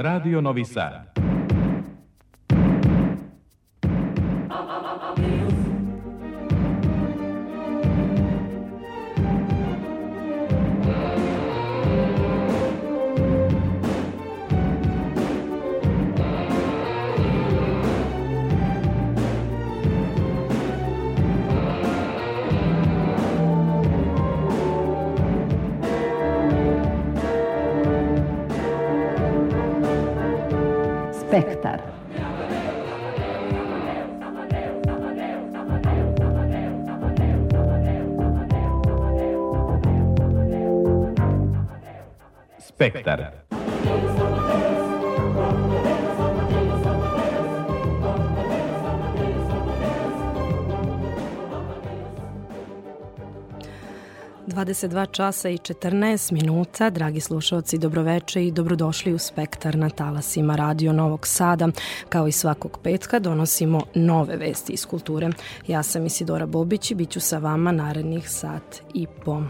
Radio Novi Sad. Spektar. Dvadeset dva časa i 14 minuta, dragi slušalci, dobroveče i dobrodošli u Spektar na talasima Radio Novog Sada. Kao i svakog petka donosimo nove vesti iz kulture. Ja sam Isidora Bobić i bit ću sa vama narednih sat i po.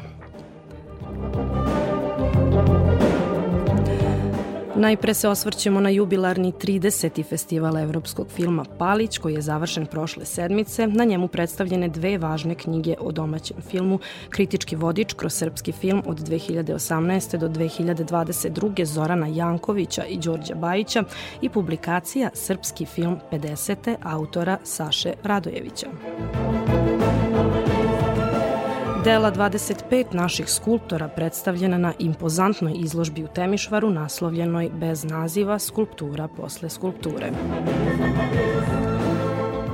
Najpre se osvrćemo na jubilarni 30. festival evropskog filma Palić koji je završen prošle sedmice. Na njemu predstavljene dve važne knjige o domaćem filmu, kritički vodič kroz srpski film od 2018. do 2022. Zorana Jankovića i Đorđa Bajića i publikacija Srpski film 50. autora Saše Radojevića. Dela 25 naših skulptora predstavljena na impozantnoj izložbi u Temišvaru naslovljenoj bez naziva Skulptura posle skulpture.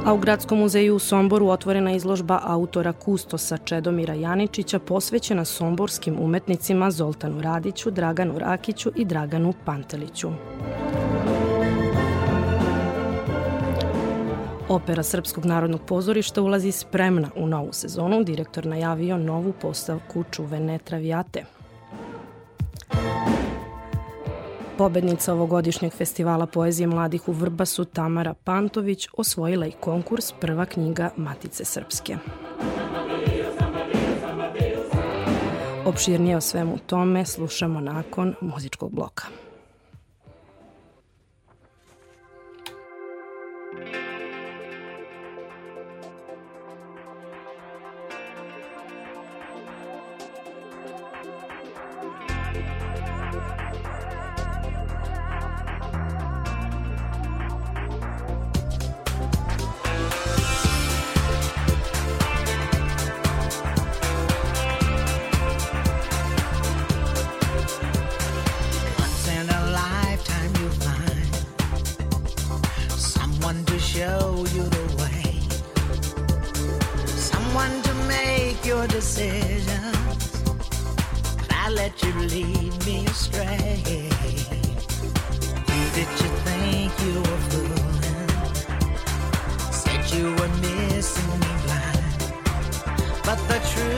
A u Gradskom muzeju u Somboru otvorena izložba autora Kustosa Čedomira Janičića posvećena somborskim umetnicima Zoltanu Radiću, Draganu Rakiću i Draganu Panteliću. Opera Srpskog narodnog pozorišta ulazi spremna u novu sezonu. Direktor najavio novu postavku čuvene Travijate. Pobednica ovogodišnjeg festivala poezije mladih u Vrbasu Tamara Pantović osvojila i konkurs Prva knjiga Matice Srpske. Opširnije o svemu tome slušamo nakon muzičkog bloka. Your decisions. I let you lead me astray. Who did you think you were fooling? Said you were missing me blind, but the truth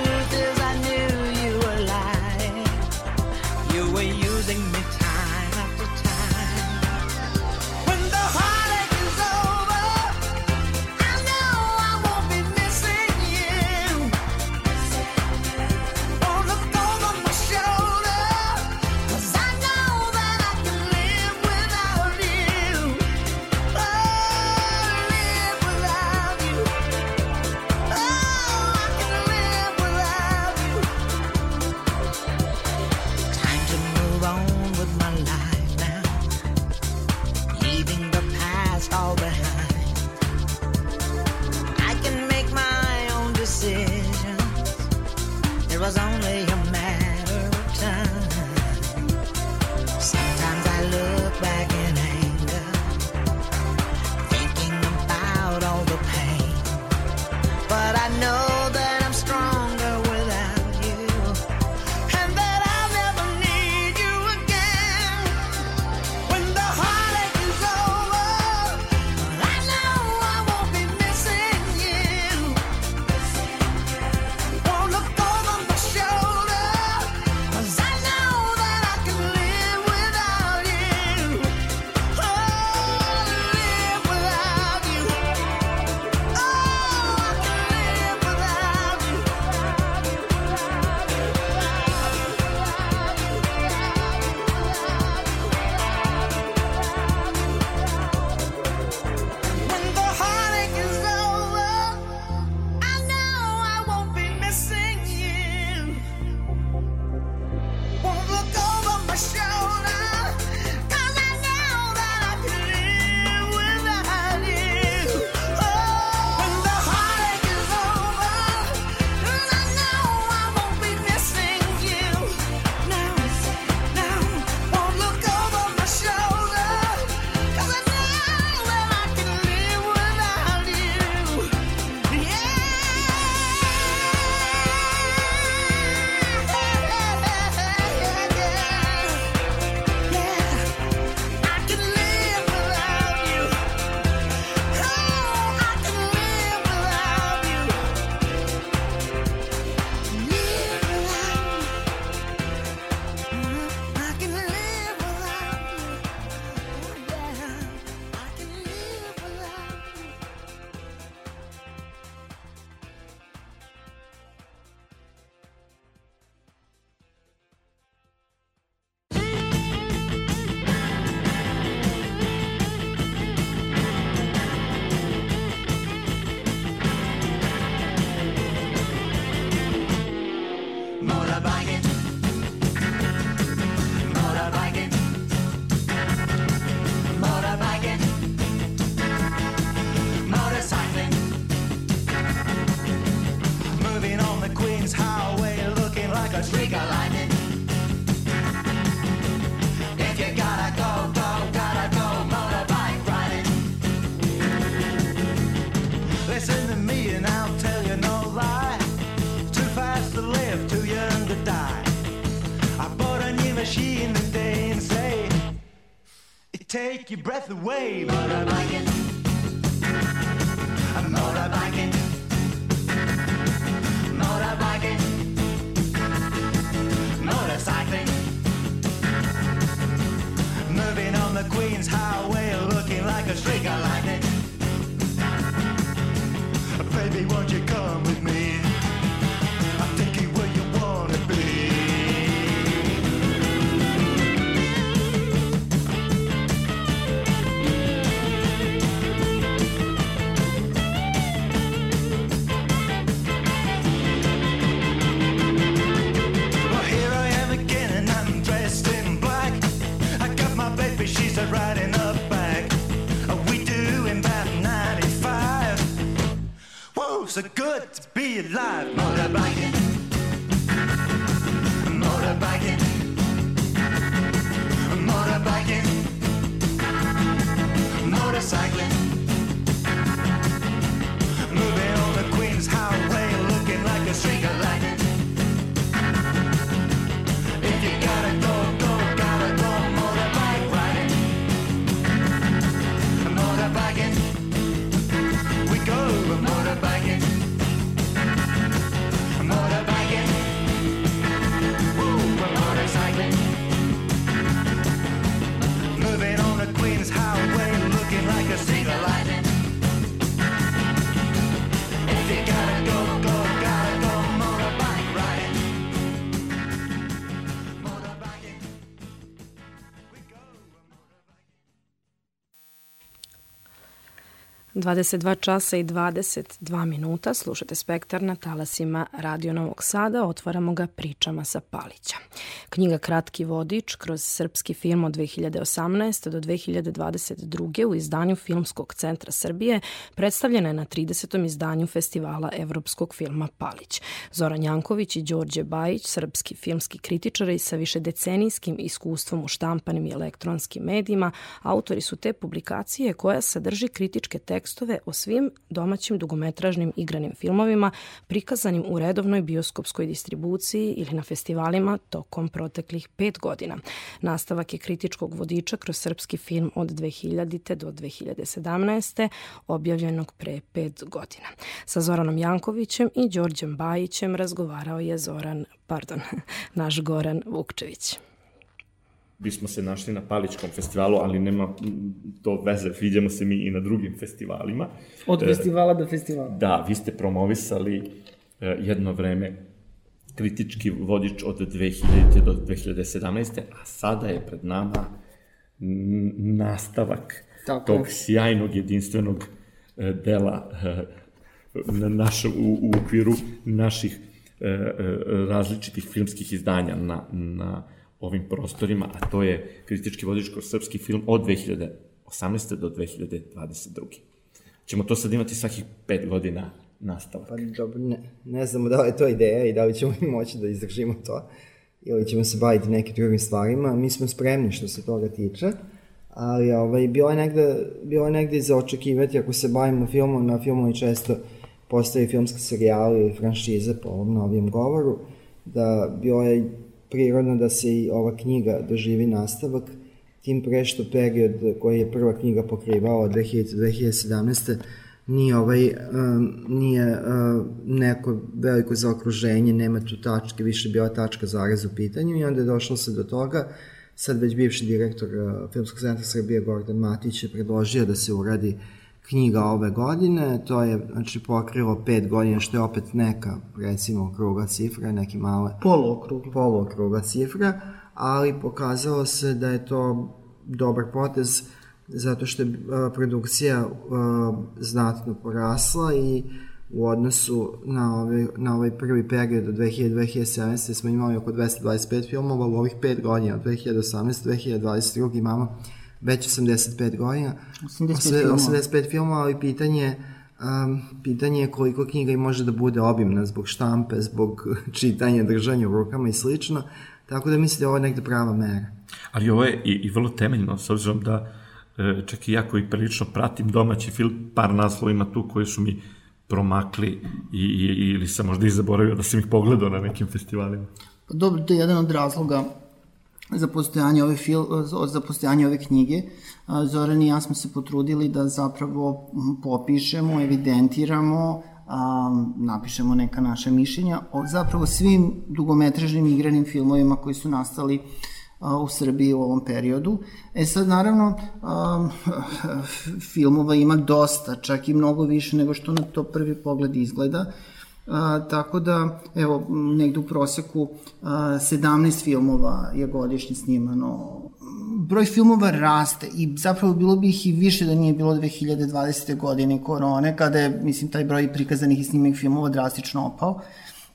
take your breath away. Motorbiking, motorbiking, 22 časa i 22 minuta, slušate Spektar na talasima Radio Novog Sada, otvaramo ga pričama sa Palića. Knjiga Kratki vodič kroz srpski film od 2018. do 2022. u izdanju Filmskog centra Srbije predstavljena je na 30. izdanju festivala Evropskog filma Palić. Zoran Janković i Đorđe Bajić, srpski filmski kritičari sa više decenijskim iskustvom u štampanim i elektronskim medijima, autori su te publikacije koja sadrži kritičke tekstove o svim domaćim dugometražnim igranim filmovima prikazanim u redovnoj bioskopskoj distribuciji ili na festivalima tokom proteklih pet godina. Nastavak je kritičkog vodiča kroz srpski film od 2000. do 2017. objavljenog pre pet godina. Sa Zoranom Jankovićem i Đorđem Bajićem razgovarao je Zoran, pardon, naš Goran Vukčević. Bismo se našli na Paličkom festivalu, ali nema to veze, vidimo se mi i na drugim festivalima. Od E, festivala do festivala. Da, vi ste promovisali e, jedno vreme kritički vodič od 2000. do 2017. A sada je pred nama nastavak Tako tog sjajnog, jedinstvenog e, dela na našem, u, u okviru naših različitih filmskih izdanja na, na ovim prostorima, a to je kritički vodič kroz srpski film od 2018. do 2022. Ćemo to sad imati svakih pet godina nastavak. Pa dobro, ne, ne znamo da li je to ideja i da li ćemo i moći da izdržimo to ili ćemo se baviti nekim drugim stvarima. Mi smo spremni što se toga tiče, ali ovaj, bilo, je negde, bilo je negde i za očekivati ako se bavimo filmom, na filmovi često postoje filmski serijali ili franšize po ovom novijem govoru, da bilo je prirodno da se i ova knjiga doživi nastavak, tim pre što period koji je prva knjiga pokrivala 2000-2017 nije ovaj nije uh, neko veliko zaokruženje, nema tu tačke, više bila tačka zarez u pitanju i onda je došlo se do toga. Sad već bivši direktor uh, Filmskog centra Srbije Gordon Matić je predložio da se uradi knjiga ove godine, to je znači pokrilo pet godina, što je opet neka recimo kruga cifra, neke male Poluokruglo. poluokrugla cifra, ali pokazalo se da je to dobar potez zato što je a, produkcija a, znatno porasla i u odnosu na ovaj, na ovaj prvi period od 2000-2017 smo imali oko 225 filmova, u ovih 5 godina od 2018-2022 imamo već 85 godina. 85 Osve- filmova. 85 filmova, ali pitanje Um, pitanje je koliko knjiga i može da bude obimna zbog štampe, zbog čitanja, držanja u rukama i slično. Tako da mislim da je ovo negde prava mera. Ali ovo je i, i vrlo temeljno, s obzirom da e, čak i ja koji prilično pratim domaći film, par naslova ima tu koji su mi promakli i, i, ili sam možda i zaboravio da sam ih pogledao na nekim festivalima. Pa dobro, to je jedan od razloga za postojanje ove, fil, za postojanje ove knjige. Zoran i ja smo se potrudili da zapravo popišemo, evidentiramo, napišemo neka naša mišljenja o zapravo svim dugometražnim igranim filmovima koji su nastali u Srbiji u ovom periodu. E sad, naravno, filmova ima dosta, čak i mnogo više nego što na to prvi pogled izgleda. A, tako da, evo, negde u proseku a, 17 filmova je godišnje snimano. Broj filmova raste i zapravo bilo bi ih i više da nije bilo 2020. godine korone, kada je, mislim, taj broj prikazanih i snimenih filmova drastično opao.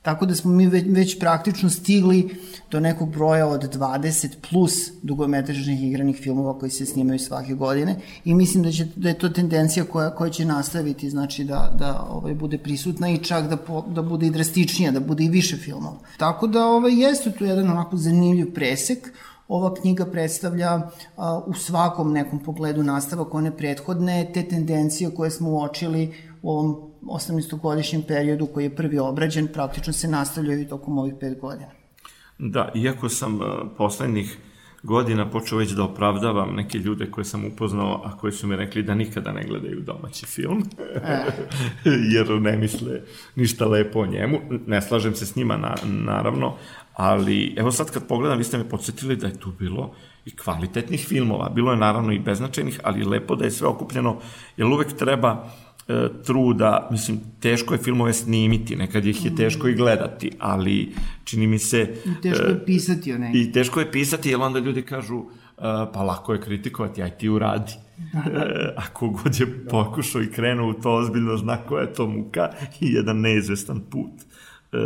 Tako da smo mi već, već praktično stigli do nekog broja od 20 plus dugometražnih igranih filmova koji se snimaju svake godine i mislim da, će, da je to tendencija koja, koja će nastaviti, znači da, da ovaj, bude prisutna i čak da, po, da bude i drastičnija, da bude i više filmova. Tako da ovaj, jeste tu jedan onako zanimljiv presek, ova knjiga predstavlja a, u svakom nekom pogledu nastavak one prethodne, te tendencije koje smo uočili u ovom 18-godišnjem periodu koji je prvi obrađen, praktično se nastavljaju i tokom ovih pet godina. Da, iako sam uh, poslednjih godina počeo već da opravdavam neke ljude koje sam upoznao, a koji su mi rekli da nikada ne gledaju domaći film, e. jer ne misle ništa lepo o njemu. Ne slažem se s njima, na, naravno, ali evo sad kad pogledam, vi ste me podsjetili da je tu bilo i kvalitetnih filmova. Bilo je naravno i beznačajnih, ali lepo da je sve okupljeno, jer uvek treba e, truda, mislim, teško je filmove snimiti, nekad ih je teško i gledati, ali čini mi se... I teško je pisati o nekaj. I teško je pisati, jer onda ljudi kažu, uh, pa lako je kritikovati, aj ti uradi. e, ako god je pokušao i krenuo u to ozbiljno, zna koja je to muka i jedan neizvestan put. E,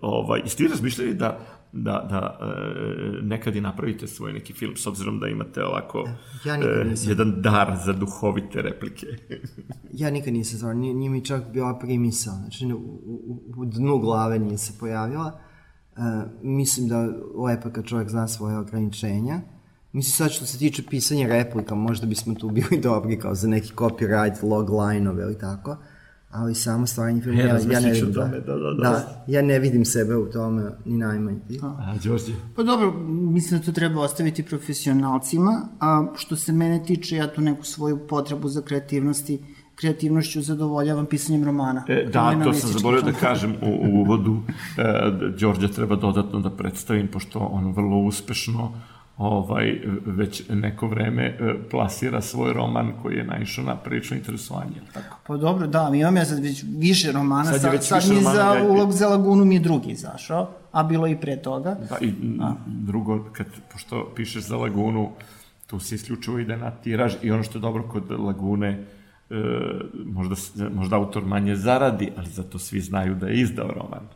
ovaj, I ste vi razmišljali da da, da e, nekad i napravite svoj neki film, s obzirom da imate ovako ja nikad e, jedan dar za duhovite replike. Ja nikad nisam zvao, nije, nije mi čak bila primisao, znači u, u, u dnu glave nije se pojavila. E, mislim da lepo kad čovjek zna svoje ograničenja. Mislim sad što se tiče pisanja replika, možda bismo tu bili dobri kao za neki copyright, log line-ove ili tako. Ali samo stvaranje filma, E, ja, ja ne vidim. tome, da, da, da. da. ja ne vidim sebe u tome, ni najmanje. Ti? A, Đorđe? Pa dobro, mislim da to treba ostaviti profesionalcima, a što se mene tiče, ja tu neku svoju potrebu za kreativnosti, kreativnošću zadovoljavam pisanjem romana. E, da, to sam zaboravio da kažem u, u uvodu. E, Đorđe treba dodatno da predstavim, pošto on vrlo uspešno ovaj, već neko vreme e, plasira svoj roman koji je naišao na prilično interesovanje. Tako. Pa dobro, da, imam ja sad već više romana, Sad sad, sad, mi za ja- ulog za lagunu mi je drugi izašao, a bilo i pre toga. Da, i a. drugo, kad, pošto pišeš za Lagunu, tu se isključivo ide na tiraž i ono što je dobro kod Lagune, e, možda, možda autor manje zaradi, ali zato svi znaju da je izdao roman.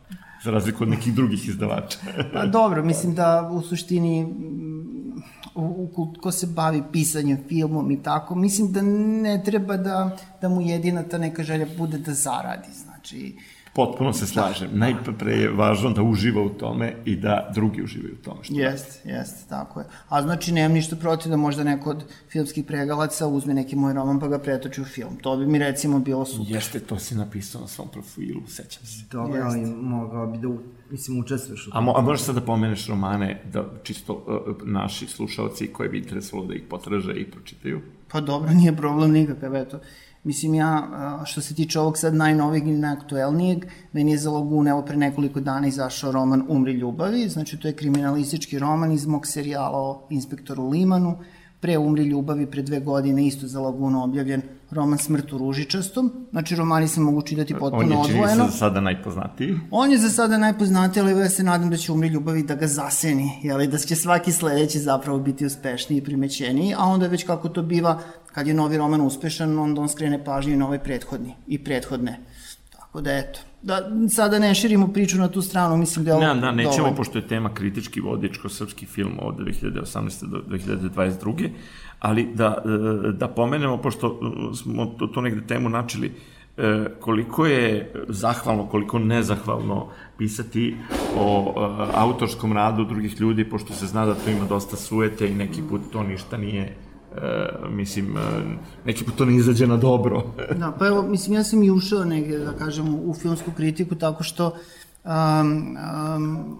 Za razliku od nekih drugih izdavača. Pa dobro, mislim da u suštini mm, u, u, ko se bavi pisanjem filmom i tako, mislim da ne treba da, da mu jedina ta neka želja bude da zaradi, znači Potpuno se slažem. Najpre je važno da uživa u tome i da drugi uživaju u tome. Što Jeste, jeste, tako je. A znači nemam ništa protiv da možda neko od filmskih pregalaca uzme neki moj roman pa ga pretoči u film. To bi mi recimo bilo super. Jeste, to si napisao na svom profilu, sećam se. Dobro, Jeste. ali mogao bi da, u- mislim, učestvuješ u A, mo, a možeš sad da pomeneš romane, da čisto uh, naši slušalci koji bi interesovalo da ih potraže i pročitaju? Pa dobro, nije problem nikakav, eto. Mislim, ja, što se tiče ovog sad najnovijeg i najaktuelnijeg, meni je za Lagune, evo pre nekoliko dana izašao roman Umri ljubavi, znači to je kriminalistički roman iz mog serijala o inspektoru Limanu, pre Umri ljubavi, pre dve godine, isto za Lagunu objavljen roman Smrt u ružičastom, znači romani se mogu čitati On potpuno je čini se odvojeno. za sada najpoznatiji. On je za sada najpoznatiji, ali ja se nadam da će Umri ljubavi da ga zaseni, jeli, da će svaki sledeći zapravo biti uspešniji i primećeniji, a onda već kako to biva, kad je novi roman uspešan, onda on skrene pažnju i na ovaj prethodni i prethodne. Tako da eto, da sada ne širimo priču na tu stranu, mislim da je ovo Ne, da, nećemo, dovoljno. pošto je tema kritički vodič ko srpski film od 2018. do 2022. Ali da, e, da pomenemo, pošto e, smo to, to negde temu načeli, e, koliko je zahvalno, koliko nezahvalno pisati o autorskom radu drugih ljudi, pošto se zna da to ima dosta sujete i neki put to ništa nije E, mislim, e, neki put to ne izađe na dobro. Da, pa evo, mislim, ja sam i ušao negde, da kažem, u filmsku kritiku tako što um, um,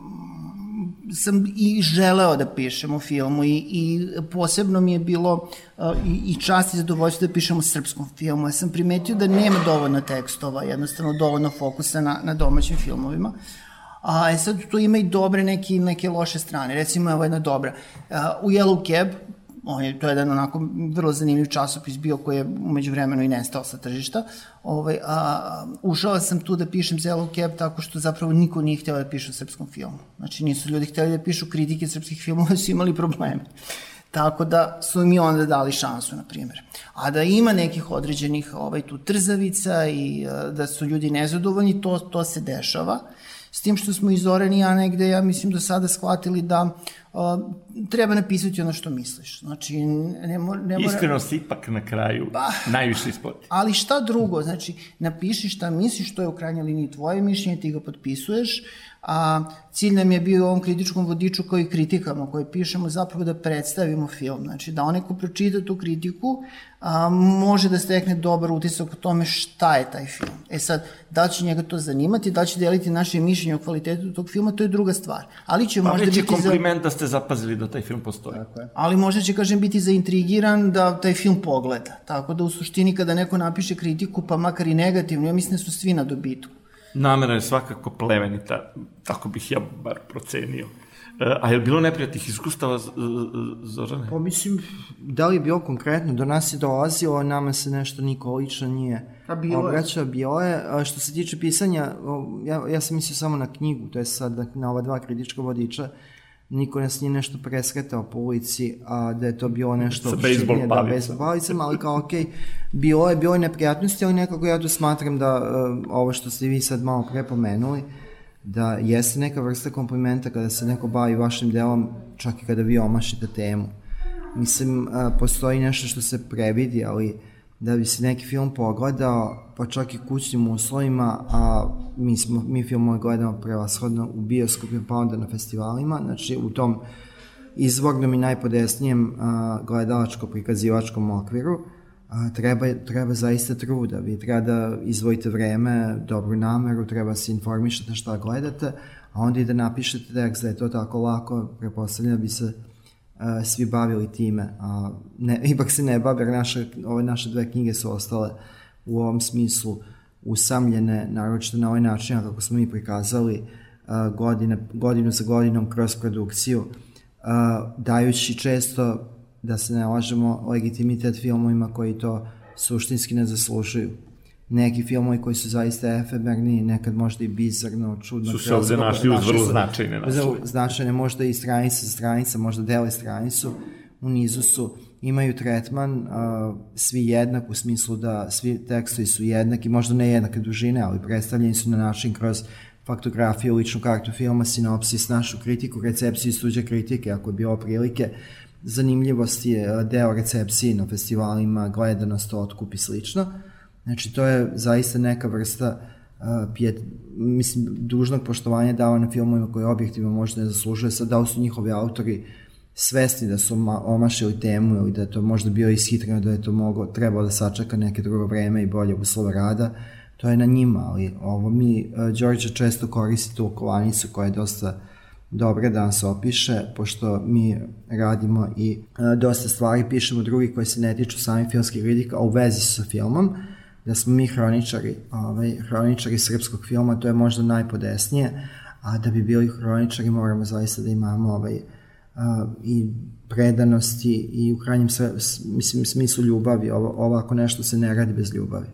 sam i želeo da pišem o filmu i, i posebno mi je bilo uh, i, i čast i zadovoljstvo da pišem o srpskom filmu. Ja sam primetio da nema dovoljno tekstova, jednostavno dovoljno fokusa na, na domaćim filmovima. A e sad tu ima i dobre neke, neke loše strane. Recimo, evo jedna dobra. Uh, u Yellow Cab, on je, to je jedan onako vrlo zanimljiv časopis bio koji je umeđu vremenu i nestao sa tržišta. Ovaj, a, ušao sam tu da pišem za Yellow Cab tako što zapravo niko nije hteo da piše o srpskom filmu. Znači nisu ljudi hteli da pišu kritike srpskih filmova, su imali probleme. Tako da su mi onda dali šansu, na primjer. A da ima nekih određenih ovaj, tu trzavica i a, da su ljudi nezadovoljni, to, to se dešava. S tim što smo iz Oreni ja negde, ja mislim, do sada shvatili da uh, treba napisati ono što misliš. Znači, ne, mora... Ne mora... Iskrenost ipak na kraju Pa. najviše isplati. Ali šta drugo, znači, napiši šta misliš, to je u krajnjoj liniji tvoje mišljenje, ti ga potpisuješ, a cilj nam je bio u ovom kritičkom vodiču koji kritikamo, koji pišemo zapravo da predstavimo film, znači da onaj ko pročita tu kritiku a, može da stekne dobar utisak o tome šta je taj film. E sad, da će njega to zanimati, da će deliti naše mišljenje o kvalitetu tog filma, to je druga stvar. Ali će Pa možda biti za... da ste zapazili da taj film postoji. Ali možda će, kažem, biti zaintrigiran da taj film pogleda. Tako da u suštini kada neko napiše kritiku, pa makar i negativno, ja mislim da su svi na dobitku. Namera je svakako plemenita, tako bih ja bar procenio. E, a je li bilo neprijatnih iskustava, Zorane? Pa mislim, da li je bilo konkretno, do nas je dolazilo, nama se nešto niko lično nije A bilo je. obraćao, bilo je. A što se tiče pisanja, ja, ja sam mislio samo na knjigu, to je sad na- na ova dva kritička vodiča, niko nas nije nešto presretao po ulici, a da je to bilo nešto... Sa opširnije, Da, palicama, ali kao, okej, bilo je, bilo je neprijatnosti, ali nekako ja to smatram da e, ovo što ste vi sad malo pre pomenuli, da jeste neka vrsta komplimenta kada se neko bavi vašim delom, čak i kada vi omašite temu. Mislim, a, postoji nešto što se previdi, ali da bi se neki film pogledao, pa čak i kućnim uslovima, a mi, smo, mi filmove gledamo prevashodno u bioskopima, pa onda na festivalima, znači u tom izvornom i najpodesnijem a, gledalačko-prikazivačkom okviru, a, treba, treba zaista truda. Vi treba da izvojite vreme, dobru nameru, treba se informišete šta gledate, a onda i da napišete tekst da je to tako lako, prepostavljam da bi se svi bavili time. A, ne, ipak se ne bave, jer naše, ove naše dve knjige su ostale u ovom smislu usamljene, naročito na ovaj način, kako smo mi prikazali, a, godine, godinu za godinom kroz produkciju, a, dajući često, da se ne lažemo, legitimitet filmovima koji to suštinski ne zaslužuju. Neki filmovi koji su zaista efemerni, nekad možda i bizarno, čudno. Su se ovde našli uz vrlo značajne naslove. značajne, možda i stranica za stranica, možda dele stranicu, u nizu su, imaju tretman, a, svi jednak u smislu da svi tekstovi su jednaki, možda ne jednake dužine, ali predstavljeni su na način kroz faktografiju, ličnu kartu filma, sinopsis, našu kritiku, recepciju i tuđe kritike, ako je bilo prilike, zanimljivost je deo recepcije na festivalima, gledanost, otkup i slično. Znači, to je zaista neka vrsta uh, pijet, mislim, dužnog poštovanja dava na filmovima koje objektivno možda ne zaslužuje. Sad, da su njihovi autori svesni da su ma, omašili temu ili da je to možda bio ishitreno, da je to mogo, trebalo da sačeka neke drugo vreme i bolje uslove rada, to je na njima, ali ovo mi, uh, Đorđe često koristi tu kovanicu koja je dosta dobra da nas opiše, pošto mi radimo i e, dosta stvari pišemo drugi koji se ne tiču samih filmskih kritika, a u vezi su sa filmom, da smo mi hroničari, ovaj, hroničari srpskog filma, to je možda najpodesnije, a da bi bili hroničari moramo zaista da imamo ovaj, a, i predanosti i u krajnjem sve, mislim, smislu ljubavi. Ovo, ovako nešto se ne radi bez ljubavi.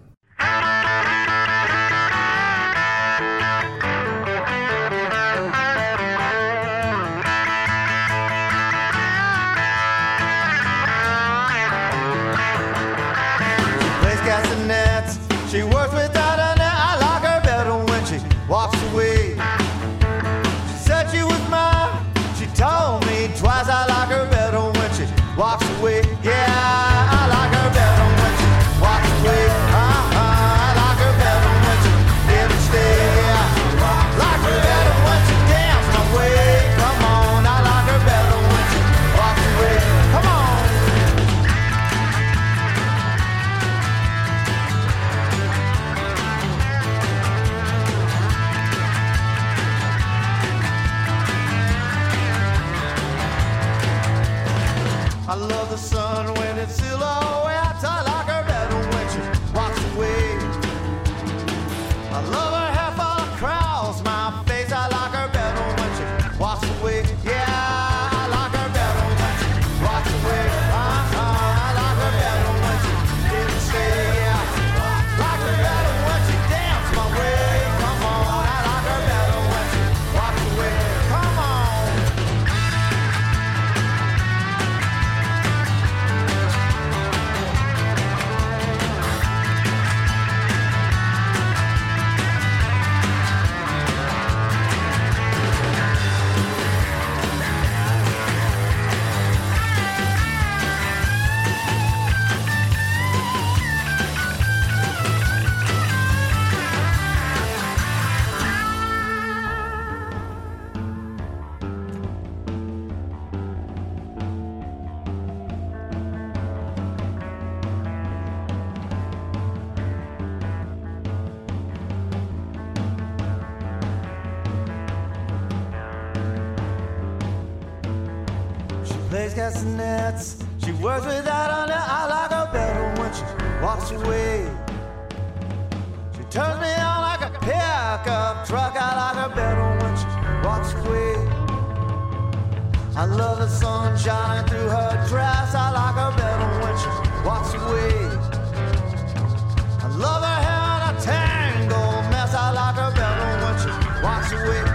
Walks away.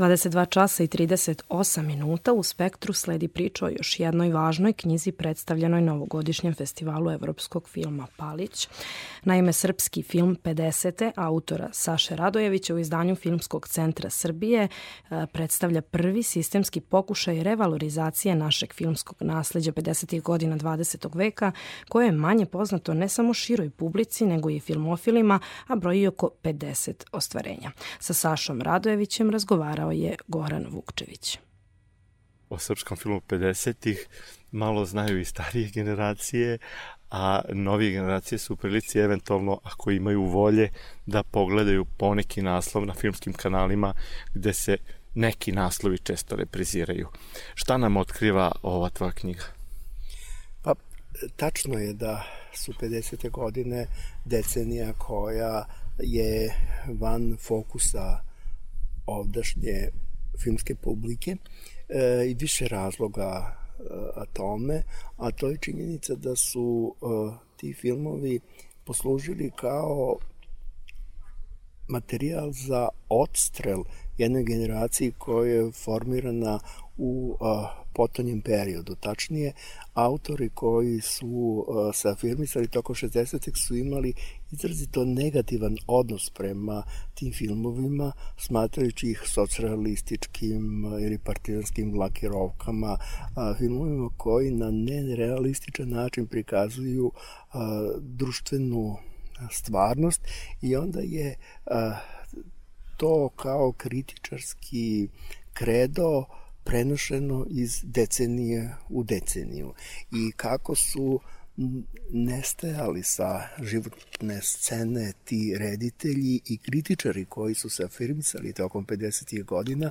22 časa i 38 minuta u Spektru sledi priča o još jednoj važnoj knjizi predstavljenoj novogodišnjem festivalu evropskog filma Palić. Naime, srpski film 50. autora Saše Radojevića u izdanju Filmskog centra Srbije e, predstavlja prvi sistemski pokušaj revalorizacije našeg filmskog nasleđa 50. godina 20. veka, koje je manje poznato ne samo široj publici, nego i filmofilima, a broji oko 50 ostvarenja. Sa Sašom Radojevićem razgovarao je Goran Vukčević. o srpskom filmu 50-ih malo znaju i starije generacije, a novije generacije su u prilici eventualno, ako imaju volje, da pogledaju poneki naslov na filmskim kanalima gde se neki naslovi često repriziraju. Šta nam otkriva ova tvoja knjiga? Pa, tačno je da su 50. godine decenija koja je van fokusa ovdašnje filmske publike e, i više razloga e, a to je činjenica da su e, ti filmovi poslužili kao materijal za odstrel jednoj generaciji koja je formirana u a, potonjem periodu. Tačnije, autori koji su se afirmisali toko 60-ih su imali izrazito negativan odnos prema tim filmovima, smatrajući ih socrealističkim ili partizanskim lakirovkama, filmovima koji na nerealističan način prikazuju društvenu stvarnost i onda je to kao kritičarski kredo prenošeno iz decenije u deceniju. I kako su nestajali sa životne scene ti reditelji i kritičari koji su se afirmisali tokom 50. godina,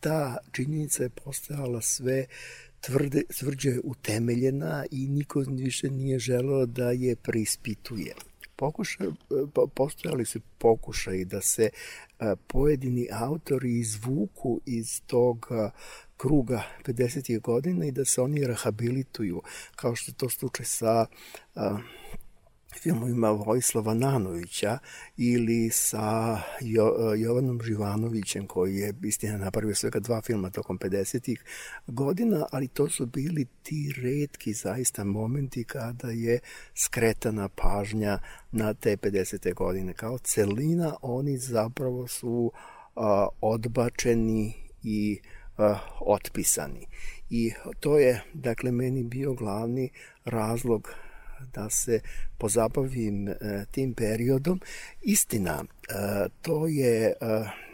ta činjenica je postajala sve tvrde, tvrđe utemeljena i niko više nije želeo da je preispituje pokušaj, po- postojali su pokušaj da se a, pojedini autori izvuku iz tog kruga 50. godina i da se oni rehabilituju, kao što je to slučaj sa a, filmovima Vojislava Nanovića ili sa jo, Jovanom Živanovićem koji je istina napravio svega dva filma tokom 50. godina, ali to su bili ti redki zaista momenti kada je skretana pažnja na te 50. godine. Kao celina oni zapravo su a, odbačeni i a, otpisani. I to je, dakle, meni bio glavni razlog da se pozabavim e, tim periodom. Istina, e, to je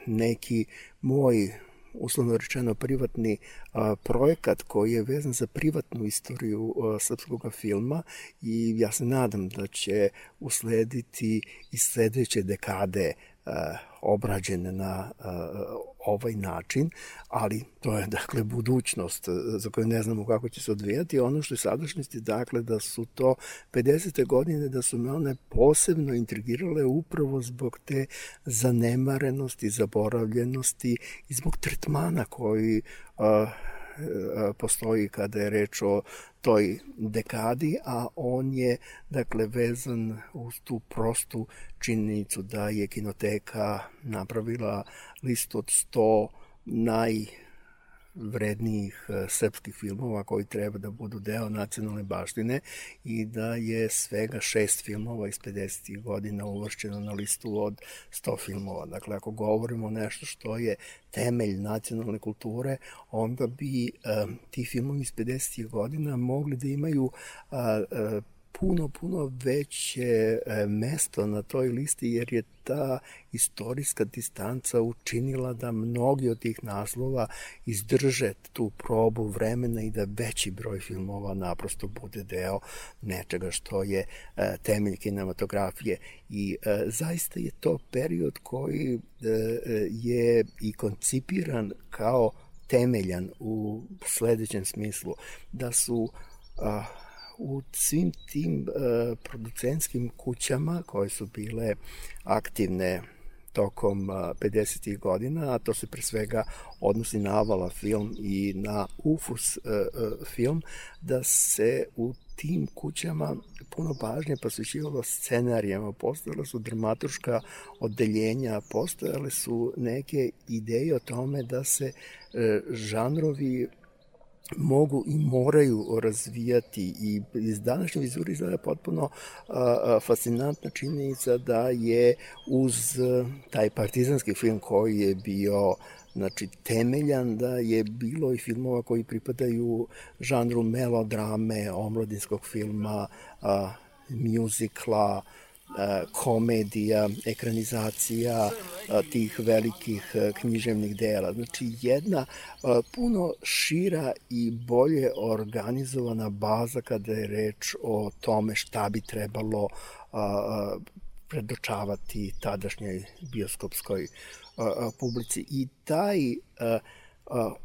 neki moj uslovno rečeno privatni a, projekat koji je vezan za privatnu istoriju a, srpskog filma i ja se nadam da će uslediti i sledeće dekade a, obrađene na a, ovaj način, ali to je dakle budućnost za koju ne znamo kako će se odvijati. Ono što je sadašnjosti, dakle, da su to 50. godine, da su me one posebno intrigirale upravo zbog te zanemarenosti, zaboravljenosti i zbog tretmana koji uh, postoji kada je reč o toj dekadi, a on je dakle vezan uz tu prostu činjenicu da je kinoteka napravila listu od 100 naj vrednijih e, srpskih filmova koji treba da budu deo nacionalne baštine i da je svega šest filmova iz 50. godina uvršćeno na listu od 100 filmova. Dakle, ako govorimo nešto što je temelj nacionalne kulture, onda bi um, ti filmovi iz 50. godina mogli da imaju uh, uh, puno, puno veće e, mesto na toj listi jer je ta istorijska distanca učinila da mnogi od tih naslova izdrže tu probu vremena i da veći broj filmova naprosto bude deo nečega što je e, temelj kinematografije. I e, zaista je to period koji je i koncipiran kao temeljan u sledećem smislu da su u svim tim uh, producentskim kućama koje su bile aktivne tokom uh, 50. godina, a to se pre svega odnosi na Avala film i na UFUS uh, uh, film, da se u tim kućama puno pažnje posvećivalo scenarijama, postojala su dramatuška odeljenja, postojale su neke ideje o tome da se e, žanrovi mogu i moraju razvijati i iz današnje vizure izgleda potpuno fascinantna činjenica da je uz taj partizanski film koji je bio znači temeljan da je bilo i filmova koji pripadaju žanru melodrame, omladinskog filma, a, muzikla, komedija, ekranizacija tih velikih književnih dela. Znači jedna puno šira i bolje organizovana baza kada je reč o tome šta bi trebalo predočavati tadašnjoj bioskopskoj publici. I taj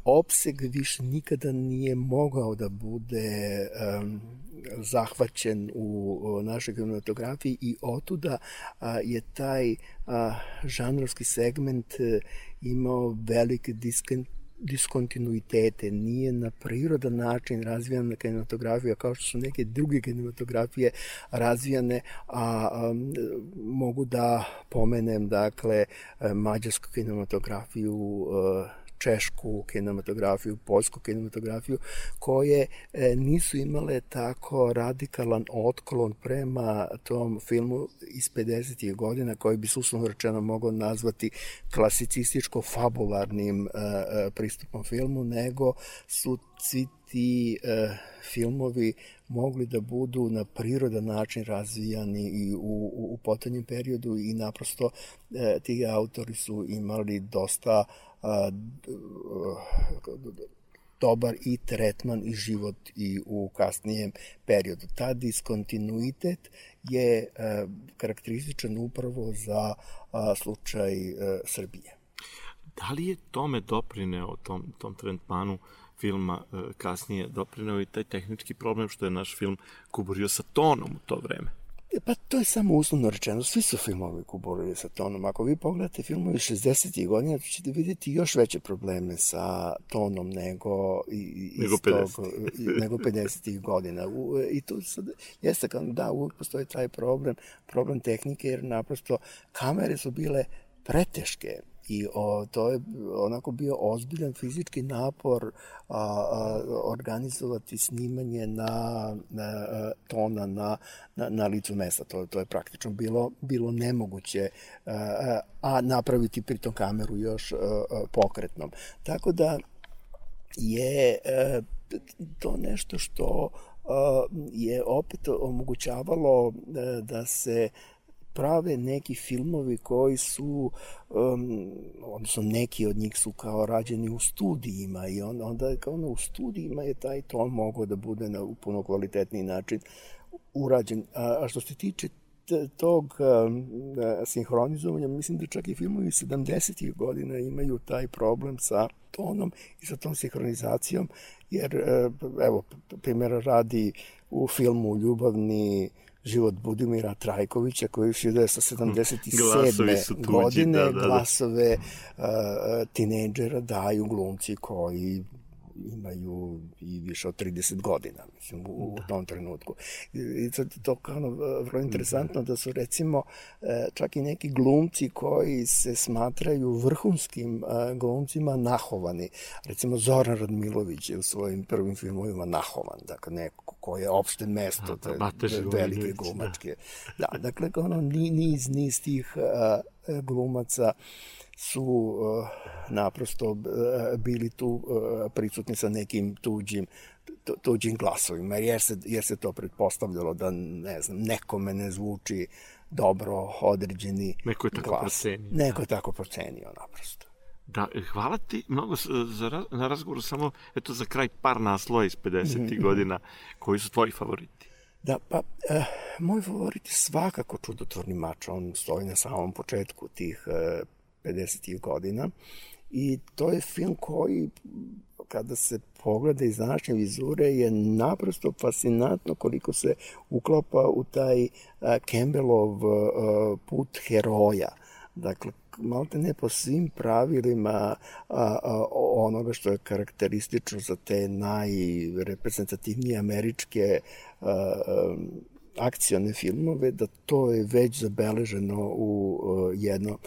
opseg više nikada nije mogao da bude um, zahvaćen u, našoj kinematografiji i otuda je taj žanrovski segment e, imao velike diskont diskontinuitete, nije na prirodan način razvijana kinematografija kao što su neke druge kinematografije razvijane, a, a mogu da pomenem dakle mađarsku kinematografiju a, češku kinematografiju, poljsku kinematografiju, koje e, nisu imale tako radikalan otklon prema tom filmu iz 50. godina, koji bi uslovno rečeno mogao nazvati klasicističko-fabularnim e, e, pristupom filmu, nego su svi ti e, filmovi mogli da budu na prirodan način razvijani i u, u, u potanjem periodu i naprosto e, ti autori su imali dosta dobar i tretman i život i u kasnijem periodu. Ta diskontinuitet je a, karakterističan upravo za slučaj a, Srbije. Da li je tome doprineo, tom, tom tretmanu filma kasnije, doprineo i taj tehnički problem što je naš film kuburio sa tonom u to vreme? E, pa to je samo uslovno rečeno, svi su filmovi kuburili sa tonom. Ako vi pogledate filmovi 60. godina, ćete vidjeti još veće probleme sa tonom nego, i, nego 50. Tog, nego 50. godina. U, I tu sad, jeste da, uvijek postoji taj problem, problem tehnike, jer naprosto kamere su bile preteške i o, to je onako bio ozbiljan fizički napor a, a, organizovati snimanje na, na tona na, na, na licu mesta. To, to je praktično bilo, bilo nemoguće, a, a napraviti pritom kameru još a, a, pokretnom. Tako da je a, to nešto što je opet omogućavalo da se prave neki filmovi koji su, um, odnosno neki od njih su kao rađeni u studijima i on, onda kao ono, u studijima je taj ton mogao da bude na puno kvalitetniji način urađen. A, a što se tiče tog um, sinhronizovanja, mislim da čak i filmovi 70. godina imaju taj problem sa tonom i sa tom sinhronizacijom, jer, evo, primjera radi u filmu Ljubavni život Budimira Trajkovića koji je 1977. godine da, da, da. glasove uh, tinejdžera daju glumci koji imaju i više od 30 godina, mislim, u, u tom trenutku. I, sad to kao ono, vrlo interesantno da su recimo e, čak i neki glumci koji se smatraju vrhunskim e, glumcima nahovani. Recimo Zoran Radmilović je u svojim prvim filmovima nahovan, dakle neko ko je opšte mesto, te velike da. glumačke. Da, dakle, ono, ni- niz, niz tih uh, glumaca su uh, naprosto uh, bili tu uh, prisutni sa nekim tuđim tu- tuđim glasovima, jer se, jer se to pretpostavljalo da, ne znam, nekome ne zvuči dobro određeni Neko je tako glas. procenio, Neko je tako procenio, naprosto. Da, hvala ti mnogo za, na razgovoru, samo eto za kraj par naslova iz 50. godina, koji su tvoji favoriti? Da, pa, eh, moj favorit je svakako čudotvorni mač, on stoji na samom početku tih eh, 50. godina i to je film koji kada se pogleda iz današnje vizure je naprosto fascinantno koliko se uklapa u taj eh, Campbellov eh, put heroja. Dakle, malte ne po svim pravilima a, a, onoga što je karakteristično za te najreprezentativnije američke a, a, akcione filmove, da to je već zabeleženo u jednom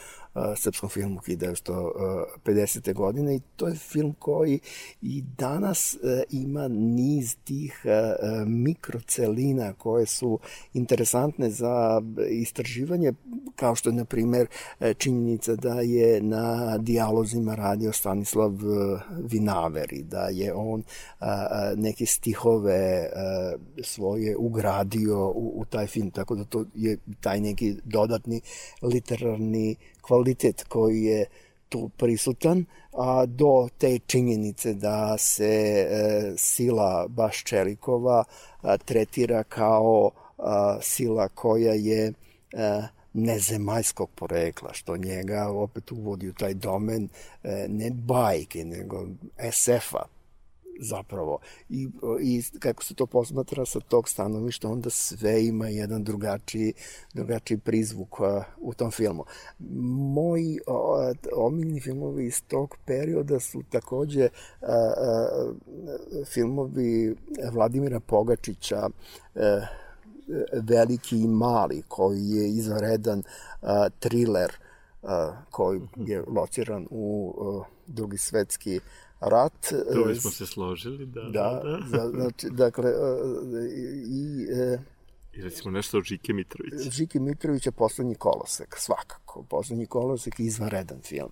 srpskom filmu 1950. godine i to je film koji i danas a, ima niz tih a, a, mikrocelina koje su interesantne za istraživanje, kao što je, na primer, e, činjenica da je na dijalozima radio Stanislav e, Vinaveri, da je on neke stihove svoje ugradio u, u taj film, tako da to je taj neki dodatni literarni kvalitet koji je tu prisutan, a do te činjenice da se e, sila baš Čelikova a, tretira kao a, sila koja je e, nezemaljskog porekla, što njega opet uvodi u taj domen e, ne bajke, nego SF-a zapravo. I, I kako se to posmatra sa tog stanovišta, onda sve ima jedan drugačiji, drugačiji prizvuk u tom filmu. Moji o, omiljeni filmovi iz tog perioda su takođe a, a, filmovi Vladimira Pogačića, a, Veliki i mali, koji je izvanredan a, thriller a, koji je lociran u a, drugi svetski rat. Tu bismo se složili, da. Da, da. da, znači, dakle, a, i e, I recimo nešto od Žike Mitrovića. Žiki Mitrovića Poslednji kolosek, svakako. Poslednji kolosek je izvanredan film.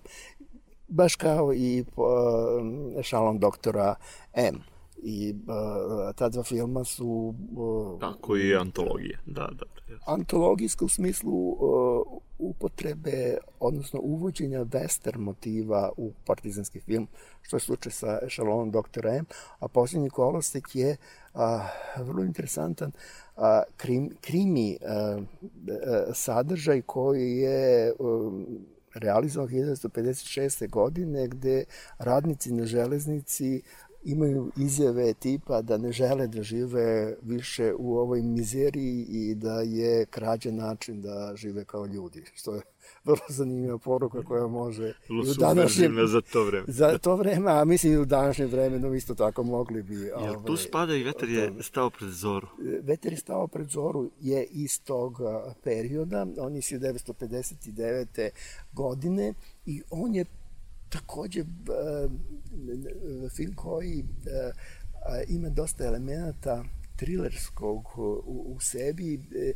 Baš kao i uh, šalom doktora M. I uh, ta dva filma su uh, Da, koji je antologija. Da, da. da. antologijska u smislu uh, upotrebe, odnosno uvođenja western motiva u partizanski film, što je slučaj sa ešalonom doktora M, a posljednji kolosek je a, vrlo interesantan a, krim, krimi a, a, sadržaj koji je um, realizovan 1956. godine gde radnici na železnici imaju izjave tipa da ne žele da žive više u ovoj mizeriji i da je krađa način da žive kao ljudi, što je vrlo zanimljiva poruka koja može i u subverzivna za to vreme. za to vreme, a mislim i u današnjem vremenu isto tako mogli bi... Jel tu ovaj, spada i vetar je stao pred zoru? Veter je stao pred zoru je iz tog perioda, on je 1959. godine i on je takođe a, film koji a, ima dosta elemenata trilerskog u, u sebi, e,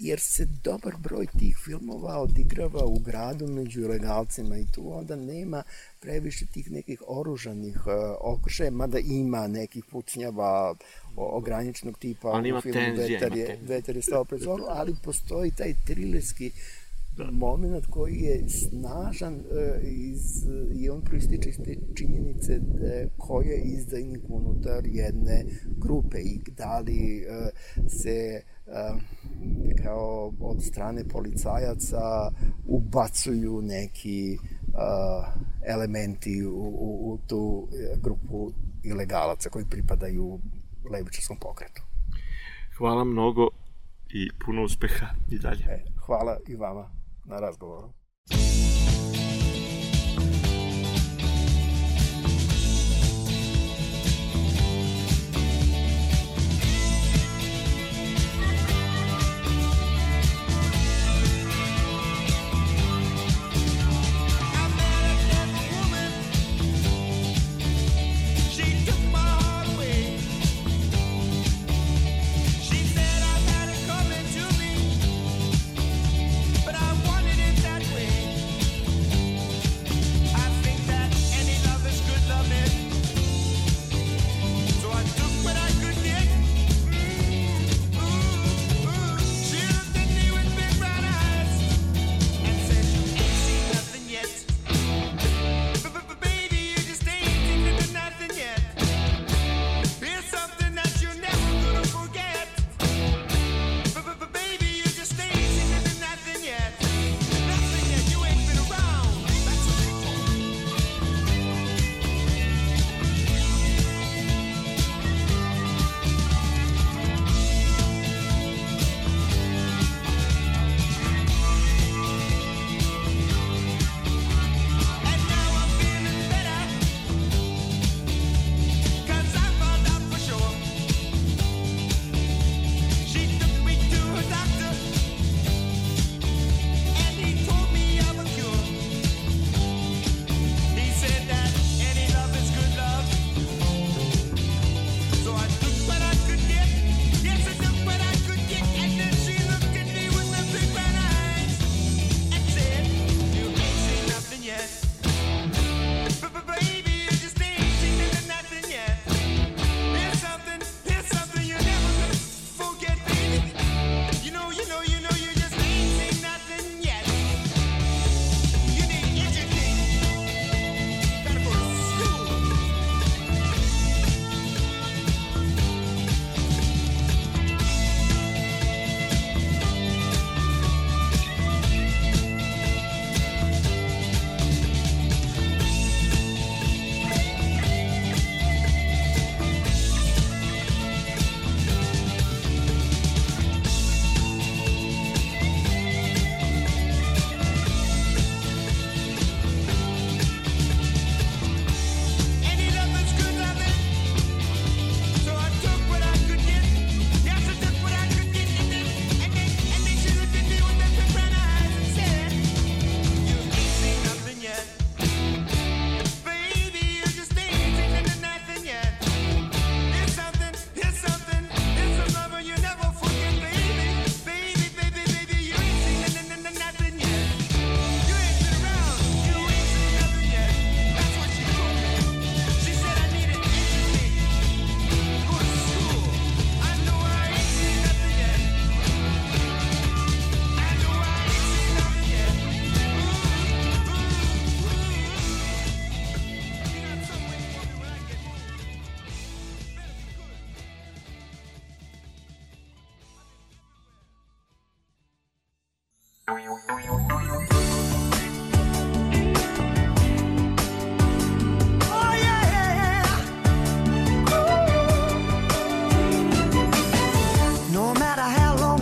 jer se dobar broj tih filmova odigrava u gradu među ilegalcima i tu onda nema previše tih nekih oružanih uh, okršaja, mada ima nekih pucnjava ograničenog tipa Ali ima u filmu tenzija, Vetar ima je. Vetar je stao pred zoru, ali postoji taj trilerski da. moment koji je snažan uh, iz, i on proističe iz te činjenice uh, ko je izdajnik unutar jedne grupe i da li uh, se uh, kao od strane policajaca ubacuju neki elementi u, u, u tu grupu ilegalaca koji pripadaju levičarskom pokretu. Hvala mnogo i puno uspeha i dalje. E, hvala i vama na razgovoru.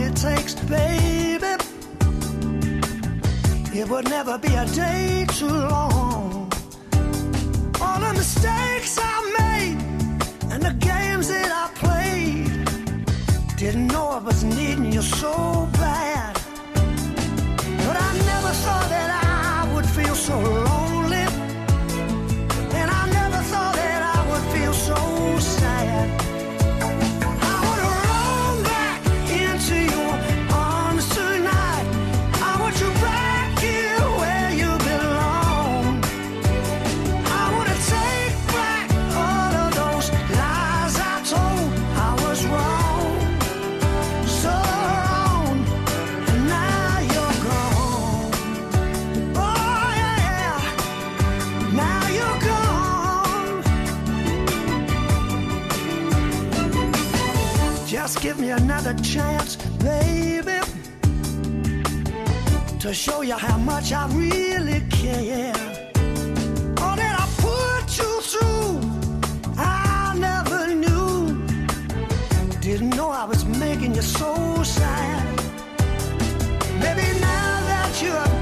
It takes, baby, it would never be a day too long. All the mistakes I made and the games that I played, didn't know I was needing you so bad. So Give me another chance, baby, to show you how much I really care. All that I put you through, I never knew. Didn't know I was making you so sad. Maybe now that you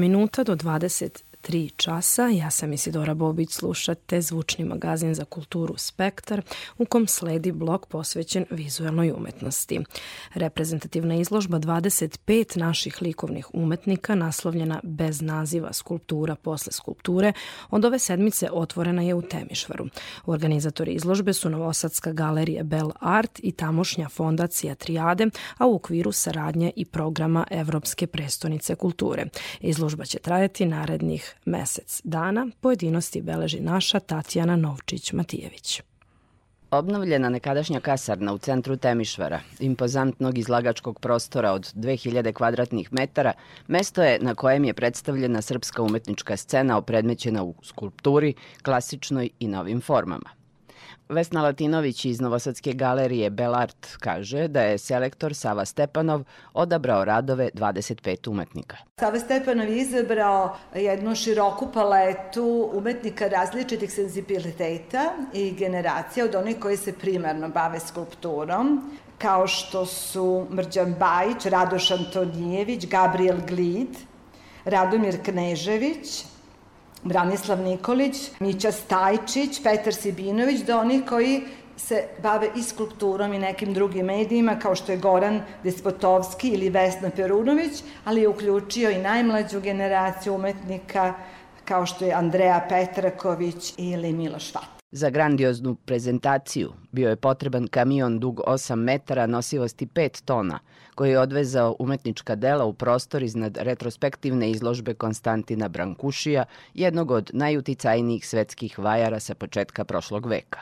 Dva minuta do 23 časa. Ja sam Isidora Bobić, slušate zvučni magazin za kulturu Spektar, u kom sledi blok posvećen vizualnoj umetnosti. Reprezentativna izložba 25 naših likovnih umetnika, naslovljena bez naziva Skulptura posle skulpture, od ove sedmice otvorena je u Temišvaru. Organizatori izložbe su Novosadska galerija Bell Art i tamošnja fondacija Triade, a u okviru saradnje i programa Evropske prestonice kulture. Izložba će trajati narednih mesec dana. Pojedinosti beleži naša Tatjana Novčić-Matijević. Obnovljena nekadašnja kasarna u centru Temišvara, impozantnog izlagačkog prostora od 2000 kvadratnih metara, mesto je na kojem je predstavljena srpska umetnička scena opredmećena u skulpturi, klasičnoj i novim formama. Vesna Latinović iz Novosadske galerije Belart kaže da je selektor Sava Stepanov odabrao radove 25 umetnika. Sava Stepanov je izabrao jednu široku paletu umetnika različitih senzibiliteta i generacija od onih koji se primarno bave skulpturom, kao što su Mrđan Bajić, Radoš Antonijević, Gabriel Glid, Radomir Knežević, Branislav Nikolić, Mića Stajčić, Petar Sibinović, do onih koji se bave i skulpturom i nekim drugim medijima, kao što je Goran Despotovski ili Vesna Perunović, ali je uključio i najmlađu generaciju umetnika kao što je Andreja Petraković ili Miloš Vat. Za grandioznu prezentaciju bio je potreban kamion dug 8 metara nosivosti 5 tona, koji je odvezao umetnička dela u prostor iznad retrospektivne izložbe Konstantina Brankušija, jednog od najuticajnijih svetskih vajara sa početka prošlog veka.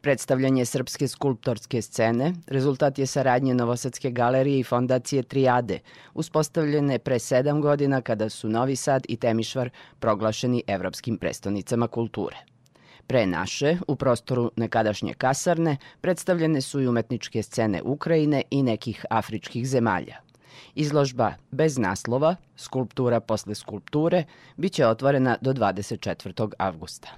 Predstavljanje srpske skulptorske scene rezultat je saradnje Novosadske galerije i fondacije Triade, uspostavljene pre sedam godina kada su Novi Sad i Temišvar proglašeni evropskim prestonicama kulture. Pre naše, u prostoru nekadašnje kasarne, predstavljene su i umetničke scene Ukrajine i nekih afričkih zemalja. Izložba bez naslova, skulptura posle skulpture, biće otvorena do 24. avgusta.